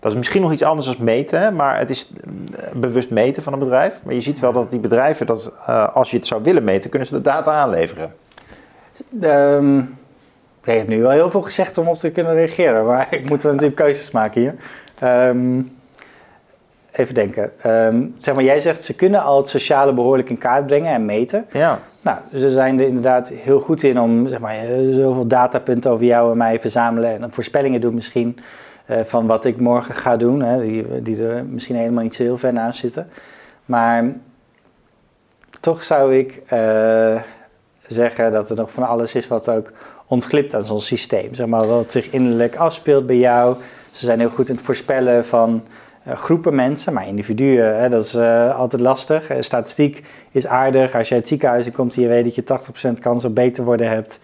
Dat is misschien nog iets anders dan meten, maar het is eh, bewust meten van een bedrijf. Maar je ziet wel dat die bedrijven, dat, uh, als je het zou willen meten, kunnen ze de data aanleveren. Um, je hebt nu wel heel veel gezegd om op te kunnen reageren, maar ik moet natuurlijk keuzes maken hier. Um, even denken. Um, zeg maar, jij zegt ze kunnen al het sociale behoorlijk in kaart brengen en meten. Ja. Nou, ze zijn er inderdaad heel goed in om zeg maar, zoveel datapunten over jou en mij verzamelen en voorspellingen doen misschien. Eh, van wat ik morgen ga doen, hè, die, die er misschien helemaal niet zo heel ver naast zitten. Maar toch zou ik uh, zeggen dat er nog van alles is wat ook ontglipt aan zo'n systeem. Zeg maar, wat zich innerlijk afspeelt bij jou. Ze zijn heel goed in het voorspellen van groepen mensen, maar individuen, hè, dat is uh, altijd lastig. statistiek is aardig. Als je uit het ziekenhuis komt en je weet dat je 80% kans op beter worden hebt,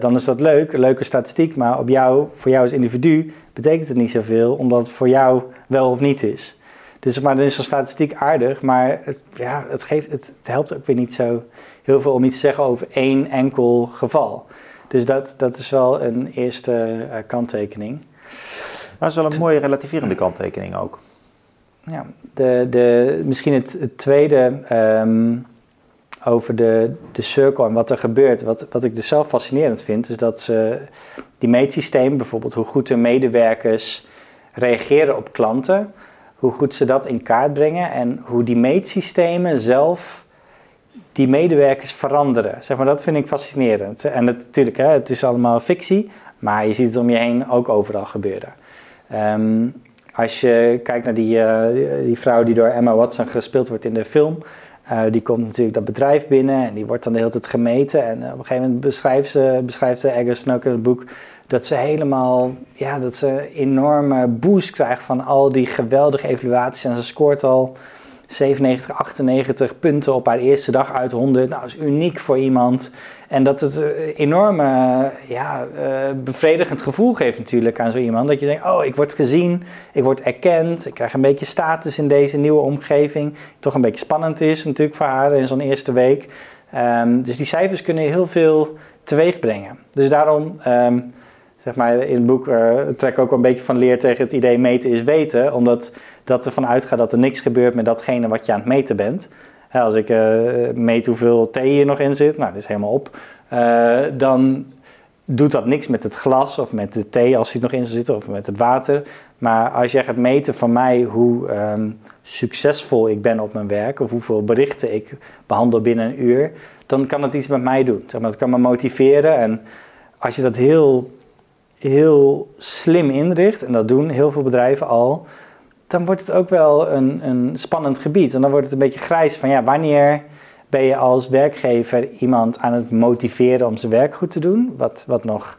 dan is dat leuk, leuke statistiek. Maar op jou, voor jou als individu betekent het niet zoveel, omdat het voor jou wel of niet is. Dus maar dan is zo'n statistiek aardig, maar het, ja, het, geeft, het, helpt ook weer niet zo heel veel om iets te zeggen over één enkel geval. Dus dat, dat is wel een eerste kanttekening. Dat is wel een mooie relativerende kanttekening ook. Ja, de, de, misschien het, het tweede um, over de, de cirkel en wat er gebeurt. Wat, wat ik dus zelf fascinerend vind, is dat ze die meetsysteem, bijvoorbeeld hoe goed hun medewerkers reageren op klanten, hoe goed ze dat in kaart brengen en hoe die meetsystemen zelf die medewerkers veranderen. Zeg maar, dat vind ik fascinerend. En het, natuurlijk, hè, het is allemaal fictie, maar je ziet het om je heen ook overal gebeuren. Ehm, als je kijkt naar die, uh, die vrouw die door Emma Watson gespeeld wordt in de film, uh, die komt natuurlijk dat bedrijf binnen en die wordt dan de hele tijd gemeten. En uh, op een gegeven moment beschrijft, ze, beschrijft de Eggers ook in het boek dat ze helemaal, ja, dat ze enorme boost krijgt van al die geweldige evaluaties. En ze scoort al 97, 98 punten op haar eerste dag uit 100. Nou, dat is uniek voor iemand. En dat het een enorme ja, uh, bevredigend gevoel geeft natuurlijk aan zo iemand. Dat je denkt, oh, ik word gezien, ik word erkend, ik krijg een beetje status in deze nieuwe omgeving. Toch een beetje spannend is natuurlijk voor haar in zo'n eerste week. Um, dus die cijfers kunnen heel veel teweeg brengen. Dus daarom... Um, zeg maar, in het boek uh, trek ik ook een beetje van leer tegen het idee meten is weten. Omdat dat ervan uitgaat dat er niks gebeurt met datgene wat je aan het meten bent. als ik meet hoeveel thee hier nog in zit, nou, dat is helemaal op. dan doet dat niks met het glas of met de thee als die nog in zou zitten of met het water. Maar als jij gaat meten van mij hoe ehm, succesvol ik ben op mijn werk of hoeveel berichten ik behandel binnen een uur, dan kan het iets met mij doen. Zeg maar, het kan me motiveren en als je dat heel, heel slim inricht, en dat doen heel veel bedrijven al, dan wordt het ook wel een, een spannend gebied. En dan wordt het een beetje grijs van ja, wanneer ben je als werkgever iemand aan het motiveren om zijn werk goed te doen, wat, wat nog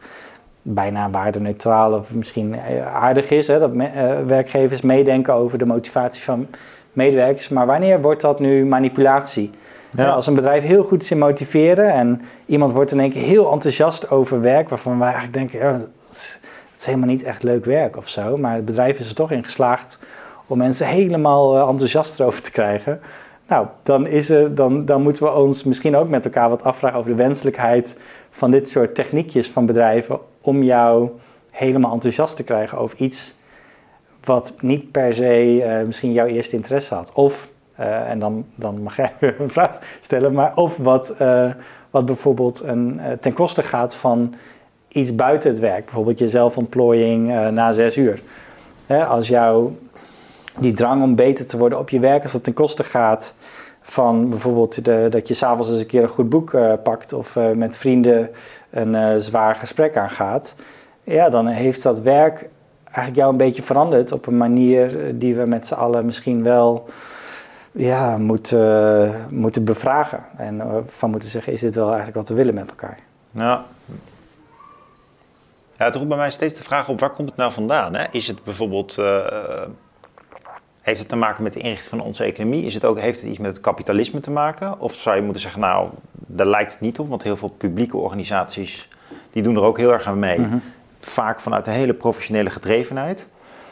bijna waardeneutraal of misschien aardig is, hè, dat uh, werkgevers meedenken over de motivatie van medewerkers. Maar wanneer wordt dat nu manipulatie? Ja. als een bedrijf heel goed is in motiveren en iemand wordt in één keer heel enthousiast over werk, waarvan wij eigenlijk denken, ja, dat, is, helemaal niet echt leuk werk of zo. Maar het bedrijf is er toch in geslaagd om mensen helemaal eh, enthousiast erover te krijgen. Nou, dan, is er, dan, dan moeten we ons misschien ook met elkaar wat afvragen over de wenselijkheid van dit soort techniekjes van bedrijven om jou helemaal enthousiast te krijgen over iets wat niet per se uh, misschien jouw eerste interesse had. Of, uh, en dan, dan mag jij een vraag stellen, maar of wat, uh, wat bijvoorbeeld een, ten koste gaat van iets buiten het werk. Bijvoorbeeld je zelfontplooiing na zes uur. als jouw die drang om beter te worden op je werk, als dat ten koste gaat van bijvoorbeeld de, dat je s'avonds eens een keer een goed boek pakt of met vrienden een zwaar gesprek aangaat, ja, dan heeft dat werk eigenlijk jou een beetje veranderd op een manier die we met z'n allen misschien wel ja, moeten, moeten bevragen. En van moeten zeggen, is dit wel eigenlijk wat we willen met elkaar? Nou, ja, het roept bij mij steeds de vraag op, waar komt het nou vandaan? Hè? Is het bijvoorbeeld heeft het te maken met de inrichting van onze economie? Is het ook, heeft het iets met het kapitalisme te maken? Of zou je moeten zeggen, nou, daar lijkt het niet op, want heel veel publieke organisaties die doen er ook heel erg aan mee. Mhm. Vaak vanuit een hele professionele gedrevenheid.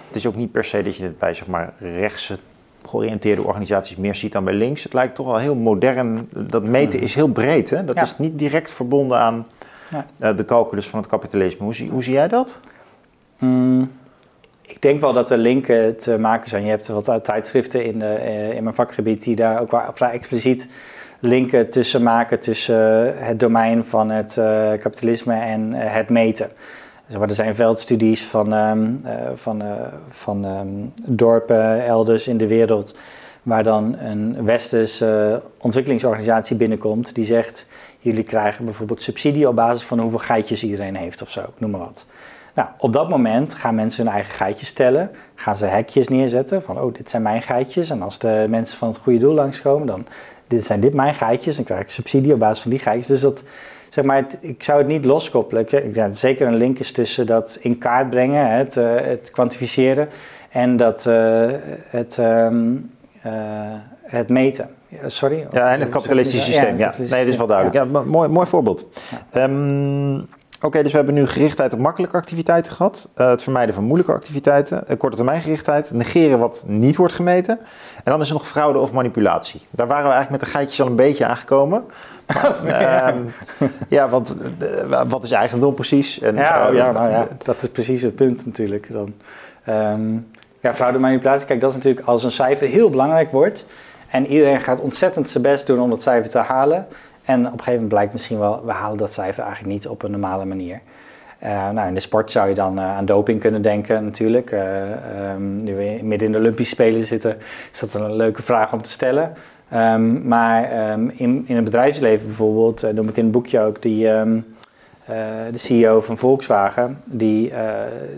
Het is ook niet per se dat je het bij zeg maar, rechtse georiënteerde organisaties meer ziet dan bij links. Het lijkt toch wel heel modern. Dat meten is heel breed. Hè? Dat is niet direct verbonden aan uh, de calculus van het kapitalisme. Hoe zie, hoe zie jij dat? Mm ik denk wel dat er linken te maken zijn. Je hebt wat tijdschriften in, de, eh, in mijn vakgebied die daar ook vrij expliciet linken tussen maken tussen het domein van het kapitalisme en het meten. Er zijn veldstudies van, um, uh, van, van um, dorpen elders in de wereld waar dan een westerse ontwikkelingsorganisatie binnenkomt die zegt: jullie krijgen bijvoorbeeld subsidie op basis van hoeveel geitjes iedereen heeft of zo, noem maar wat. Nou, op dat moment gaan mensen hun eigen geitjes stellen. Gaan ze hekjes neerzetten van, oh, dit zijn mijn geitjes. En als de mensen van het goede doel langskomen, dan dit zijn dit mijn geitjes. Dan krijg ik subsidie op basis van die geitjes. Dus dat, zeg maar, ik zou het niet loskoppelen. Ik, denk dat zeker een link is tussen dat in kaart brengen, het, uh, het kwantificeren en dat, uh, het, um, uh, het meten. Sorry? Ja, en het kapitalistische systeem. Ja, nee, dat is wel duidelijk. Ja. mooi, mooi voorbeeld. Ja. Um, Oké, dus we hebben nu gerichtheid op makkelijke activiteiten gehad. Uh, het vermijden van moeilijke activiteiten. Uh, korte termijn gerichtheid. Negeren wat niet wordt gemeten. En dan is er nog fraude of manipulatie. Daar waren we eigenlijk met de geitjes al een beetje aangekomen. Ja. Uh, ja, want uh, wat is eigendom precies? En, ja, oh ja, nou ja, dat is precies het punt natuurlijk. Dan. Um, ja, fraude en manipulatie, kijk, dat is natuurlijk als een cijfer heel belangrijk wordt. En iedereen gaat ontzettend zijn best doen om dat cijfer te halen en op een gegeven moment blijkt misschien wel, we halen dat cijfer eigenlijk niet op een normale manier. Uh, nou, in de sport zou je dan uh, aan doping kunnen denken natuurlijk. Uh, um, nu we midden in de Olympische Spelen zitten, is dat een leuke vraag om te stellen. Um, maar um, in, in het bedrijfsleven bijvoorbeeld, noem ik in het boekje ook die, de CEO van Volkswagen, die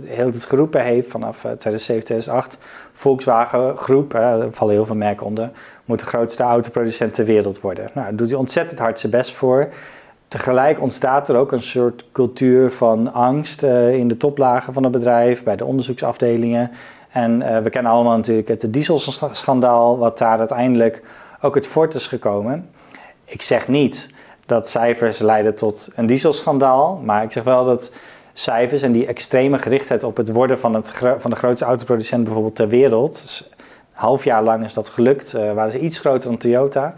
heel het geroepen heeft vanaf 2007, 2008. Volkswagen Groep, er vallen heel veel merken onder, moet de grootste autoproducent ter wereld worden. Nou, daar doet hij ontzettend hard zijn best voor. Tegelijk ontstaat er ook een soort cultuur van angst in de toplagen van het bedrijf, bij de onderzoeksafdelingen. En we kennen allemaal natuurlijk het dieselschandaal, wat daar uiteindelijk ook het voort is gekomen. Ik zeg niet dat cijfers leiden tot een dieselschandaal, maar ik zeg wel dat cijfers en die extreme gerichtheid op het worden van, het, van de grootste autoproducent bijvoorbeeld ter wereld, dus half jaar lang is dat gelukt. Uh, waren ze iets groter dan Toyota,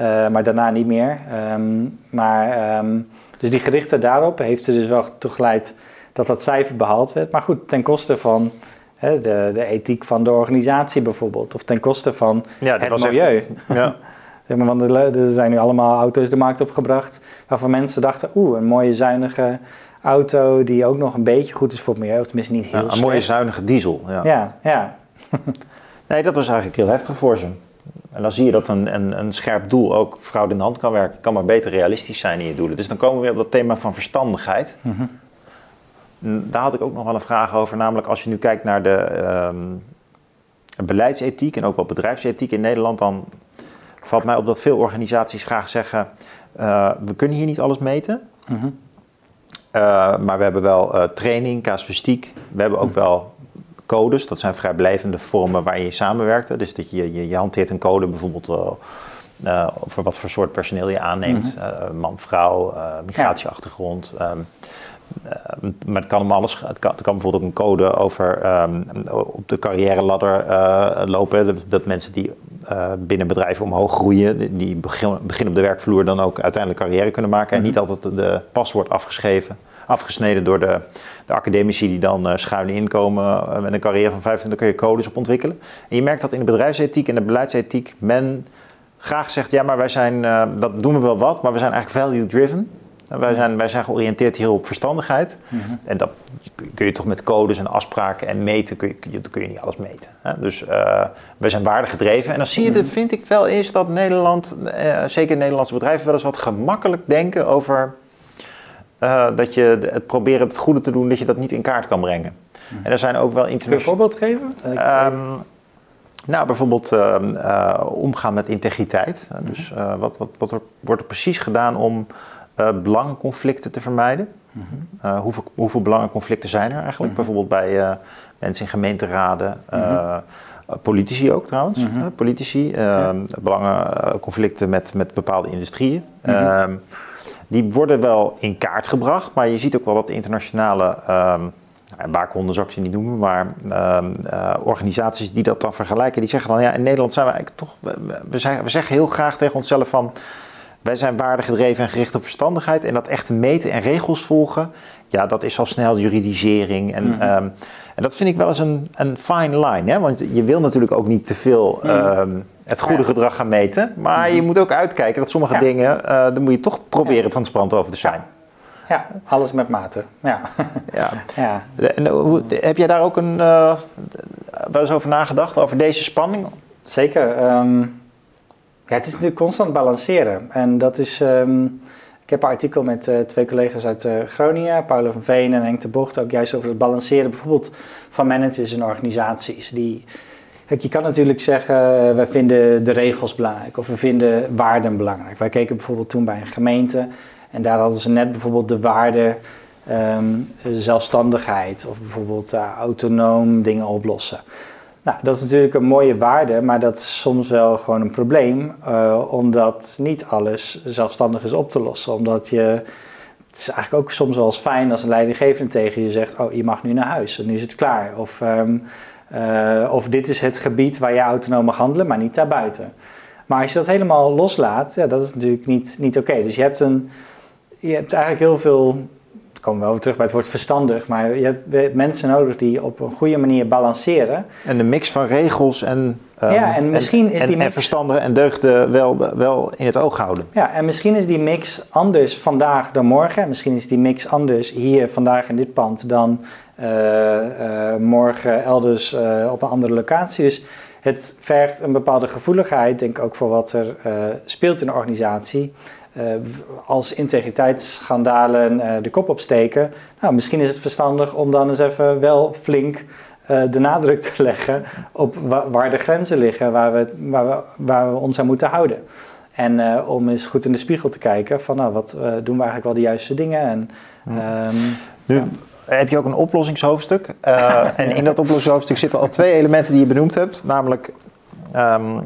uh, maar daarna niet meer. Um, maar, um, dus die gerichtheid daarop heeft er dus wel toe geleid dat dat cijfer behaald werd. Maar goed, ten koste van de, de ethiek van de organisatie bijvoorbeeld. Of ten koste van Ja, het was echt- milieu. Ja. Zeg maar, want er, zijn nu allemaal auto's de markt opgebracht waarvan mensen dachten, oeh, een mooie zuinige auto die ook nog een beetje goed is voor het milieu. Of tenminste niet heel Ja, een mooie zuinige diesel. Ja. Ja, ja. Nee, dat was eigenlijk heel heftig voor ze. En dan zie je dat een, een, een scherp doel ook fraude in de hand kan werken. Kan maar beter realistisch zijn in je doelen. Dus dan komen we weer op dat thema van verstandigheid. En Daar had ik ook nog wel een vraag over. Namelijk als je nu kijkt naar de ehm, beleidsethiek en ook wel bedrijfsethiek in Nederland... dan valt mij op dat veel organisaties graag zeggen... eh, we kunnen hier niet alles meten. Mhm. Uh, maar we hebben wel uh, training, casuïstiek. We hebben ook wel codes. Dat zijn vrijblijvende vormen waar je samenwerkt. Dus dat je, je, je hanteert een code bijvoorbeeld uh, over wat voor soort personeel je aanneemt. Mm -hmm. man, vrouw, migratieachtergrond. Ja. Um, maar het kan om alles. Het kan, het kan bijvoorbeeld ook een code over um, op de carrière ladder lopen. Dat mensen die binnen bedrijven omhoog groeien, die beginnen begin op de werkvloer dan ook uiteindelijk carrière kunnen maken. En niet altijd de pas wordt afgeschreven, afgesneden door de, de academici die dan uh, schuin inkomen met een carrière van 25, kun je codes op ontwikkelen. En je merkt dat in de bedrijfsethiek en de beleidsethiek men graag zegt, ja maar wij zijn, dat doen we wel wat, maar we zijn eigenlijk value driven. Wij zijn, wij zijn georiënteerd hier op verstandigheid. Mm -hmm. En dat kun je toch met codes en afspraken en meten, kun je, kun je niet alles meten. Hè? Dus uh, wij zijn waardegedreven. En dan zie je, mm -hmm. vind ik wel eens dat Nederland, uh, zeker Nederlandse bedrijven, wel eens wat gemakkelijk denken over uh, dat je het proberen het goede te doen, dat je dat niet in kaart kan brengen. Mm -hmm. En er zijn ook wel Kun je een voorbeeld geven? Um, nou, bijvoorbeeld uh, omgaan met integriteit. Dus wat, wat, wat er, wordt er precies gedaan om uh, belangenconflicten te vermijden. Mm -hmm. uh, hoeveel, hoeveel belangenconflicten zijn er eigenlijk? Mm -hmm. Bijvoorbeeld bij uh, mensen in gemeenteraden, mm -hmm. politici ook trouwens. politici, ja. belangenconflicten met, met bepaalde industrieën. die worden wel in kaart gebracht, maar je ziet ook wel dat de internationale. Um, waakhonden zou ik ze niet noemen, maar organisaties die dat dan vergelijken, die zeggen dan ja, in Nederland zijn we eigenlijk toch. We, zijn, we zeggen heel graag tegen onszelf van. Wij zijn waardegedreven en gericht op verstandigheid. En dat echte meten en regels volgen, ja, dat is al snel juridisering. En, mm. um, en dat vind ik wel eens een, een fine line. Hè? Want je wil natuurlijk ook niet te veel mm. um, het goede ja. gedrag gaan meten. Maar mm. je moet ook uitkijken dat sommige ja. dingen, uh, daar moet je toch proberen ja. transparant over te zijn. Ja, alles met mate. Ja. ja. ja. En, hoe, heb jij daar ook een, uh, wel eens over nagedacht, over deze spanning? Zeker. Um, ja, het is natuurlijk constant balanceren. En dat is. Um, ik heb een artikel met uh, twee collega's uit uh, Groningen, Paulo van Veen en Henk de Bocht, ook juist over het balanceren bijvoorbeeld van managers en organisaties. Die, je kan natuurlijk zeggen, uh, wij vinden de regels belangrijk of we vinden waarden belangrijk. Wij keken bijvoorbeeld toen bij een gemeente en daar hadden ze net bijvoorbeeld de waarde um, zelfstandigheid of bijvoorbeeld autonoom dingen oplossen. Nou, dat is natuurlijk een mooie waarde, maar dat is soms wel gewoon een probleem, uh, omdat niet alles zelfstandig is op te lossen. Omdat je, het is eigenlijk ook soms wel eens fijn als een leidinggevende tegen je zegt, oh, je mag nu naar huis en nu is het klaar. Of, um, uh, of dit is het gebied waar je autonoom mag handelen, maar niet daarbuiten. Maar als je dat helemaal loslaat, ja, dat is natuurlijk niet, niet oké. Dus je hebt, een, je hebt eigenlijk heel veel komen we terug bij het woord verstandig, maar je hebt mensen nodig die op een goede manier balanceren. En een mix van regels en, um, ja, en, misschien is en, die mix... en verstandige en deugden wel, wel in het oog houden. Ja, en misschien is die mix anders vandaag dan morgen. Misschien is die mix anders hier vandaag in dit pand dan uh, uh, morgen elders uh, op een andere locatie. Dus het vergt een bepaalde gevoeligheid, denk ik ook voor wat er speelt in de organisatie. Uh, als integriteitsschandalen uh, de kop opsteken, nou, misschien is het verstandig om dan eens even wel flink uh, de nadruk te leggen op wa waar de grenzen liggen, waar we, waar, we, waar we ons aan moeten houden. En om eens goed in de spiegel te kijken van nou, wat doen we eigenlijk wel de juiste dingen. En, um, nu, ja. Heb je ook een oplossingshoofdstuk? en in dat oplossingshoofdstuk zitten al twee elementen die je benoemd hebt. Namelijk, um,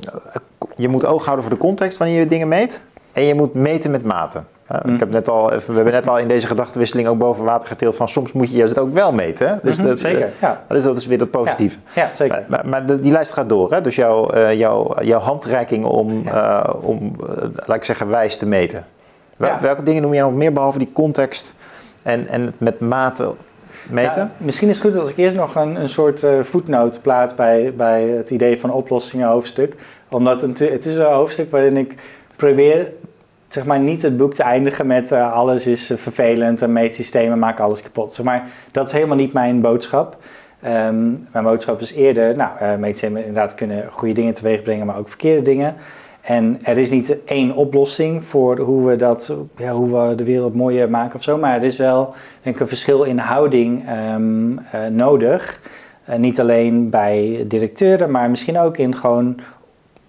je moet oog houden voor de context wanneer je dingen meet. En je moet meten met mate. Uh, mm. ik heb net al, we hebben net al in deze gedachtenwisseling ook boven water geteeld van soms moet je juist het ook wel meten. Hè? Dus mm -hmm, dat, zeker, ja. Dus dat is weer dat positieve. Ja, ja zeker. Maar, maar de, die lijst gaat door. Hè? Dus jouw, uh, jouw, jouw handreiking om, ja. uh, om laat ik zeggen, wijs te meten. Wel, welke dingen noem je nog meer behalve die context en, en het met mate meten? Misschien is het goed als ik eerst nog een, een soort voetnoot plaats bij, bij het idee van oplossingen hoofdstuk. Omdat het, het is een hoofdstuk waarin ik probeer zeg maar niet het boek te eindigen met uh, alles is uh, vervelend en meetsystemen maken alles kapot. Zeg maar, dat is helemaal niet mijn boodschap. Um, mijn boodschap is eerder, nou, uh, meetsystemen inderdaad kunnen goede dingen teweeg brengen, maar ook verkeerde dingen. En er is niet één oplossing voor hoe we, dat, ja, hoe we de wereld mooier maken of zo. Maar er is wel denk ik, een verschil in houding uh, nodig. Niet alleen bij directeuren, maar misschien ook in gewoon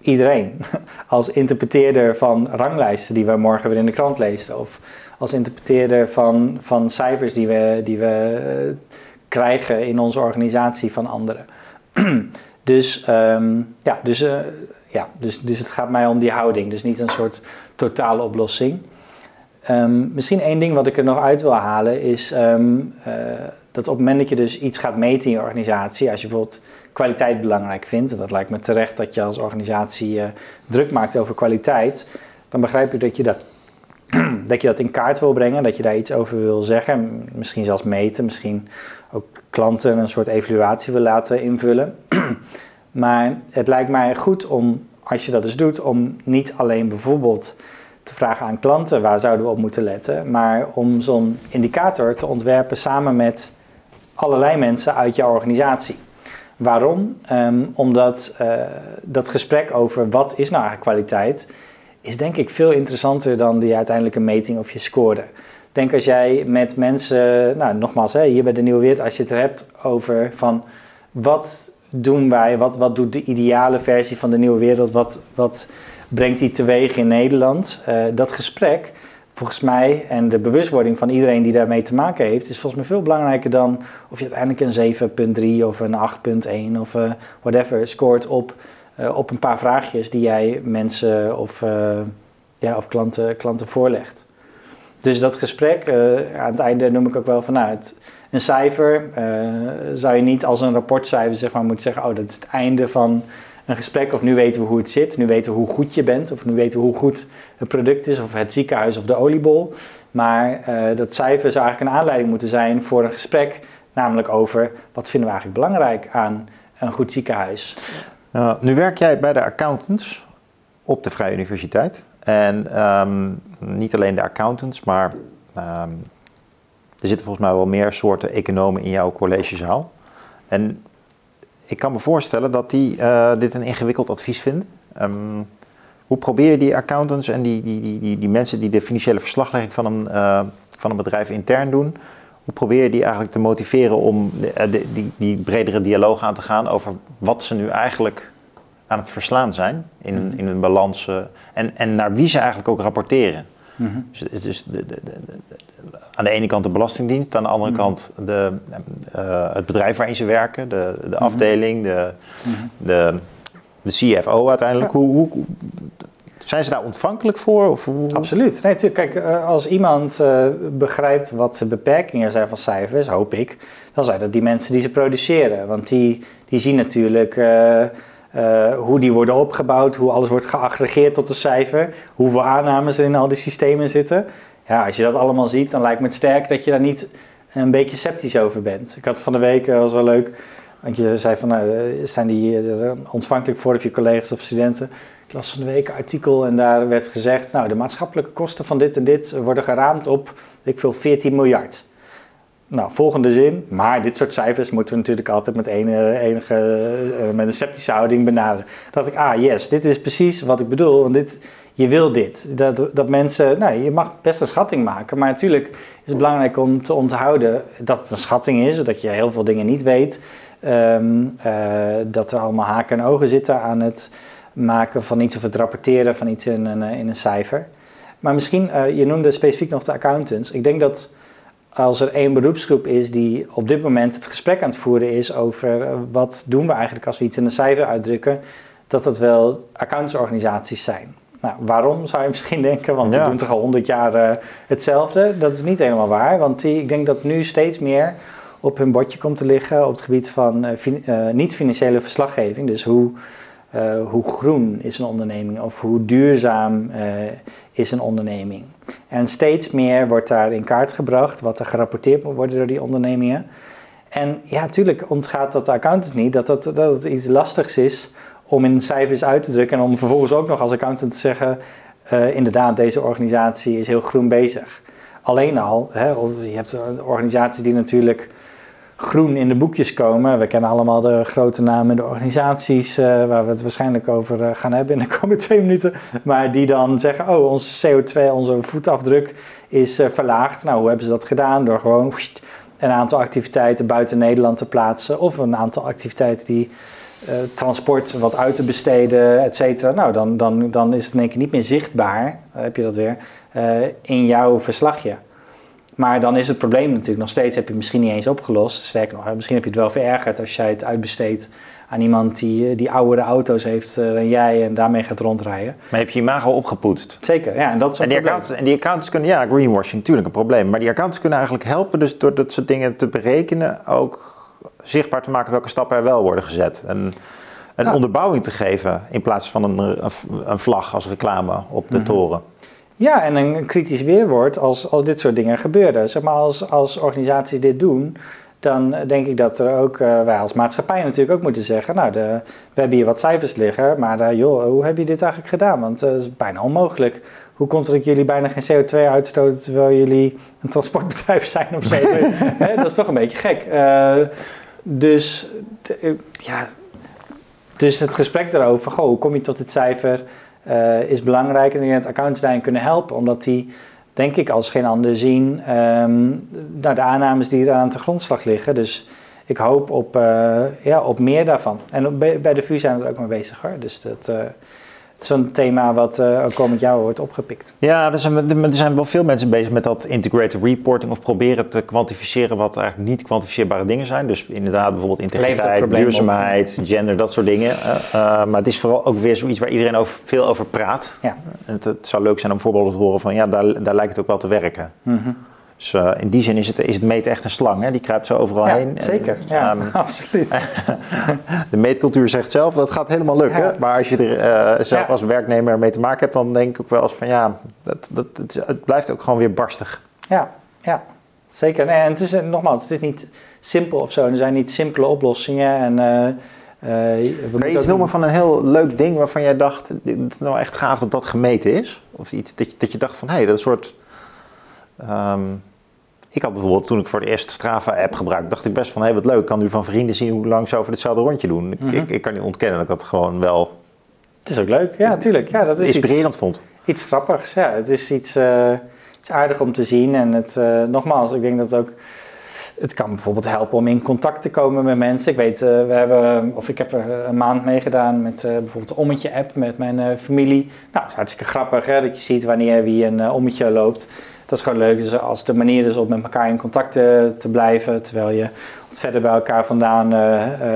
iedereen. Als interpreteerder van ranglijsten die we morgen weer in de krant lezen. Of als interpreteerder van, van cijfers die we, die we uh, krijgen in onze organisatie van anderen. dus, um, ja, dus ja, dus, dus het gaat mij om die houding, dus niet een soort totale oplossing. Um, misschien één ding wat ik er nog uit wil halen is um, uh, dat op het moment dat je dus iets gaat meten in je organisatie, als je bijvoorbeeld kwaliteit belangrijk vindt, en dat lijkt me terecht dat je als organisatie uh, druk maakt over kwaliteit, dan begrijp ik dat je dat, dat je dat in kaart wil brengen, dat je daar iets over wil zeggen, misschien zelfs meten, misschien ook klanten een soort evaluatie wil laten invullen. Maar het lijkt mij goed om, als je dat dus doet, om niet alleen bijvoorbeeld te vragen aan klanten waar zouden we op moeten letten, maar om zo'n indicator te ontwerpen samen met allerlei mensen uit jouw organisatie. Waarom? Um, omdat uh, dat gesprek over wat is nou eigenlijk kwaliteit, is denk ik veel interessanter dan die uiteindelijke meting of je scoorde. Denk als jij met mensen, nou nogmaals, hè, hier bij de Nieuwe Wereld, als je het er hebt over van wat doen wij? Wat, wat doet de ideale versie van de nieuwe wereld? Wat, wat brengt die teweeg in Nederland? Uh, dat gesprek, volgens mij, en de bewustwording van iedereen die daarmee te maken heeft, is volgens mij veel belangrijker dan of je uiteindelijk een 7.3 of een 8.1 of uh, whatever scoort op, uh, op een paar vraagjes die jij mensen of, ja, of klanten, klanten voorlegt. Dus dat gesprek, aan het einde noem ik ook wel vanuit. Nou, een cijfer zou je niet als een rapportcijfer zeg maar, moeten zeggen: Oh, dat is het einde van een gesprek. Of nu weten we hoe het zit. Nu weten we hoe goed je bent. Of nu weten we hoe goed het product is. Of het ziekenhuis of de oliebol. Maar uh, dat cijfer zou eigenlijk een aanleiding moeten zijn voor een gesprek. Namelijk over wat vinden we eigenlijk belangrijk aan een goed ziekenhuis. Nu werk jij bij de accountants op de Vrije Universiteit. En um, niet alleen de accountants, maar um, er zitten volgens mij wel meer soorten economen in jouw collegezaal. En ik kan me voorstellen dat die uh, dit een ingewikkeld advies vinden. Um, hoe probeer je die accountants en die, die, die, die, die mensen die de financiële verslaglegging van een, uh, van een bedrijf intern doen, hoe probeer je die eigenlijk te motiveren om de, de, die, die bredere dialoog aan te gaan over wat ze nu eigenlijk aan het verslaan zijn in, hun, in hun balans en, en naar wie ze eigenlijk ook rapporteren? Mm-hmm. Dus, dus de, de, aan de ene kant de Belastingdienst, aan de andere mm-hmm. kant de, uh, het bedrijf waarin ze werken, de, de mm-hmm. afdeling, de, de, de CFO uiteindelijk. Ja. Hoe, hoe, zijn ze daar ontvankelijk voor? Of hoe? Absoluut. Nee, kijk, als iemand uh, begrijpt wat de beperkingen zijn van cijfers, hoop ik, dan zijn dat die mensen die ze produceren. Want die, die zien natuurlijk. Uh, uh, hoe die worden opgebouwd, hoe alles wordt geaggregeerd tot een cijfer, hoeveel aannames er in al die systemen zitten. Ja, als je dat allemaal ziet, dan lijkt me het sterk dat je daar niet een beetje sceptisch over bent. Ik had van de week, dat was wel leuk, want je zei van, nou, zijn die ontvankelijk voor of je collega's of studenten? Ik las van de week een artikel en daar werd gezegd, nou, de maatschappelijke kosten van dit en dit worden geraamd op, ik veel, 14 miljard. Nou, volgende zin. Maar dit soort cijfers moeten we natuurlijk altijd met, enige, enige, uh, met een sceptische houding benaderen. Dat ik, ah yes, dit is precies wat ik bedoel. Want dit, je wil dit. Dat, dat mensen, nou, je mag best een schatting maken. Maar natuurlijk is het belangrijk om te onthouden dat het een schatting is. Dat je heel veel dingen niet weet. Um, uh, dat er allemaal haken en ogen zitten aan het maken van iets of het rapporteren van iets in een, in een cijfer. Maar misschien, uh, je noemde specifiek nog de accountants. Ik denk dat als er één beroepsgroep is die op dit moment het gesprek aan het voeren is over uh, wat doen we eigenlijk als we iets in een cijfer uitdrukken, dat dat wel accountantsorganisaties zijn. Nou, waarom zou je misschien denken? Want ja. die doen toch al honderd jaar uh, hetzelfde. Dat is niet helemaal waar, want die, ik denk dat nu steeds meer op hun bordje komt te liggen op het gebied van uh, fin niet-financiële verslaggeving. Dus hoe eh, hoe groen is een onderneming of hoe duurzaam eh, is een onderneming. En steeds meer wordt daar in kaart gebracht wat er gerapporteerd moet worden door die ondernemingen. En ja, natuurlijk ontgaat dat de accountants niet dat, dat, dat het iets lastigs is om in cijfers uit te drukken en om vervolgens ook nog als accountant te zeggen, uh, inderdaad, deze organisatie is heel groen bezig. Alleen al, hè, je hebt organisaties die natuurlijk groen in de boekjes komen. We kennen allemaal de grote namen, de organisaties uh, waar we het waarschijnlijk over uh, gaan hebben in de komende twee minuten. Maar die dan zeggen, oh, onze CO2, onze voetafdruk is uh, verlaagd. Nou, hoe hebben ze dat gedaan? Door gewoon een aantal activiteiten buiten Nederland te plaatsen. Of een aantal activiteiten die transport wat uit te besteden, et cetera. Nou, dan, dan, dan is het in één keer niet meer zichtbaar, heb je dat weer, in jouw verslagje. Maar dan is het probleem natuurlijk nog steeds, heb je misschien niet eens opgelost. Sterker nog, misschien heb je het wel verergerd als jij het uitbesteedt aan iemand die, eh, die oudere auto's heeft eh, dan jij en daarmee gaat rondrijden. Maar heb je je imago opgepoetst? Zeker, ja. En, dat is en, die accountants, en die accountants kunnen, ja, greenwashing, natuurlijk een probleem. Maar die accountants kunnen eigenlijk helpen dus door dat soort dingen te berekenen ook zichtbaar te maken welke stappen er wel worden gezet. En een onderbouwing te geven in plaats van een, een vlag als reclame op de mhm. toren. Ja, en een kritisch weerwoord als, als dit soort dingen gebeuren. Zeg maar, als, als organisaties dit doen, dan denk ik dat er ook, uh, wij als maatschappij natuurlijk ook moeten zeggen, nou, de, we hebben hier wat cijfers liggen, maar uh, joh, hoe heb je dit eigenlijk gedaan? Want uh, het is bijna onmogelijk. Hoe komt het dat jullie bijna geen CO2 uitstoten terwijl jullie een transportbedrijf zijn of zo? dat is toch een beetje gek. dus, ja, dus het gesprek daarover, goh, hoe kom je tot dit cijfer? Uh, is belangrijk. En denk dat accounts daarin kunnen helpen, omdat die, denk ik, als geen ander zien um, de aannames die er aan de grondslag liggen. Dus ik hoop op, uh, ja, op meer daarvan. En bij de VU zijn we er ook mee bezig hoor. Dus dat, een thema wat uh, ook komend jaar wordt opgepikt. Ja, er zijn, er zijn wel veel mensen bezig met dat integrated reporting of proberen te kwantificeren wat eigenlijk niet kwantificeerbare dingen zijn. Dus inderdaad bijvoorbeeld integriteit, duurzaamheid, gender, dat soort dingen. Uh, uh, maar het is vooral ook weer zoiets waar iedereen over, veel over praat. Ja. Het, het, zou leuk zijn om voorbeelden te horen van ja, daar, daar lijkt het ook wel te werken. Mm -hmm. Dus uh, in die zin is het, is het meten echt een slang. Hè? Die kruipt zo overal ja, heen. Zeker, ja, um, absoluut. de meetcultuur zegt zelf, dat gaat helemaal lukken. Ja. Maar als je er uh, zelf als werknemer mee te maken hebt, dan denk ik ook wel eens van ja, dat, dat, het, het blijft ook gewoon weer barstig. Ja, ja. Zeker. Nee, en het is, nogmaals, het is niet simpel of zo. Er zijn niet simpele oplossingen. En, uh, uh, Kan je iets noemen van een heel leuk ding waarvan jij dacht, het is nou echt gaaf dat dat gemeten is? Of iets dat je, dat je dacht van, hé, hey, dat is een soort... Um, ik had bijvoorbeeld, toen ik voor de eerste Strava-app gebruikte, dacht ik best van, hé, hey, wat leuk, ik kan nu van vrienden zien hoe lang ze over hetzelfde rondje doen. ik, ik, ik, kan niet ontkennen dat ik dat gewoon wel... Het is ook leuk, ja, natuurlijk. Ja, dat is inspirerend iets, vond. Iets grappigs, ja. Het is iets, uh, iets aardig om te zien en het, uh, nogmaals, ik denk dat ook... Het kan bijvoorbeeld helpen om in contact te komen met mensen. Ik weet, uh, we hebben, of ik heb er een maand meegedaan met bijvoorbeeld de Ommetje-app met mijn familie. Nou, dat is hartstikke grappig hè, dat je ziet wanneer wie een Ommetje loopt dat is gewoon leuk. Dus als de manier is om met elkaar in contact te, blijven, terwijl je wat verder bij elkaar vandaan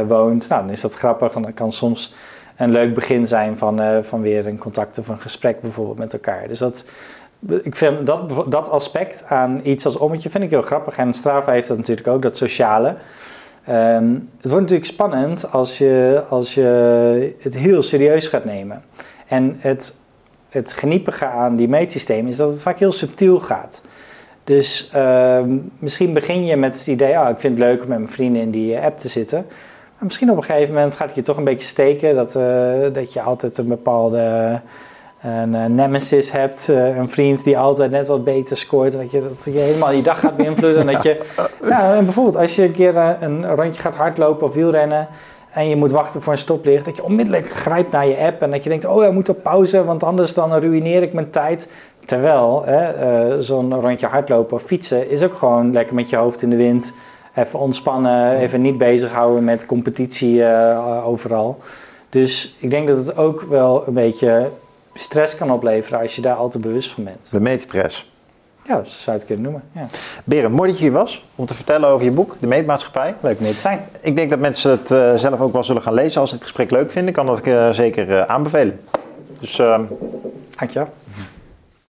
woont, nou, dan is dat grappig. En dat kan soms een leuk begin zijn van, van weer een contact of een gesprek bijvoorbeeld met elkaar. Dus dat, ik vind dat, dat aspect aan iets als ommetje vind ik heel grappig. En Strava heeft dat natuurlijk ook, dat sociale. Um, het wordt natuurlijk spannend als je, als je het heel serieus gaat nemen. En het het geniepige aan die meetsystemen is dat het vaak heel subtiel gaat. Dus uh, misschien begin je met het idee, oh, ik vind het leuk om met mijn vrienden in die app te zitten. Maar misschien op een gegeven moment gaat het je toch een beetje steken dat, uh, dat je altijd een bepaalde een, uh, nemesis hebt. Uh, een vriend die altijd net wat beter scoort. En dat je, dat je helemaal je dag gaat beïnvloeden. en dat je, ja, en bijvoorbeeld als je een keer een rondje gaat hardlopen of wielrennen en je moet wachten voor een stoplicht, dat je onmiddellijk grijpt naar je app en dat je denkt, oh ja, moet op pauze, want anders dan ruïneer ik mijn tijd. Terwijl zo'n rondje hardlopen of fietsen is ook gewoon lekker met je hoofd in de wind, even ontspannen, even niet bezighouden met competitie overal. Dus ik denk dat het ook wel een beetje stress kan opleveren als je daar al te bewust van bent. De meetstress. Ja, dat zou je het kunnen noemen. Ja. Beren, mooi dat je hier was om te vertellen over je boek, De Meetmaatschappij. Leuk hier te zijn. Ik denk dat mensen het uh, zelf ook wel zullen gaan lezen. Als ze het gesprek leuk vinden, kan dat ik uh, zeker uh, aanbevelen. Dus, Dankjewel.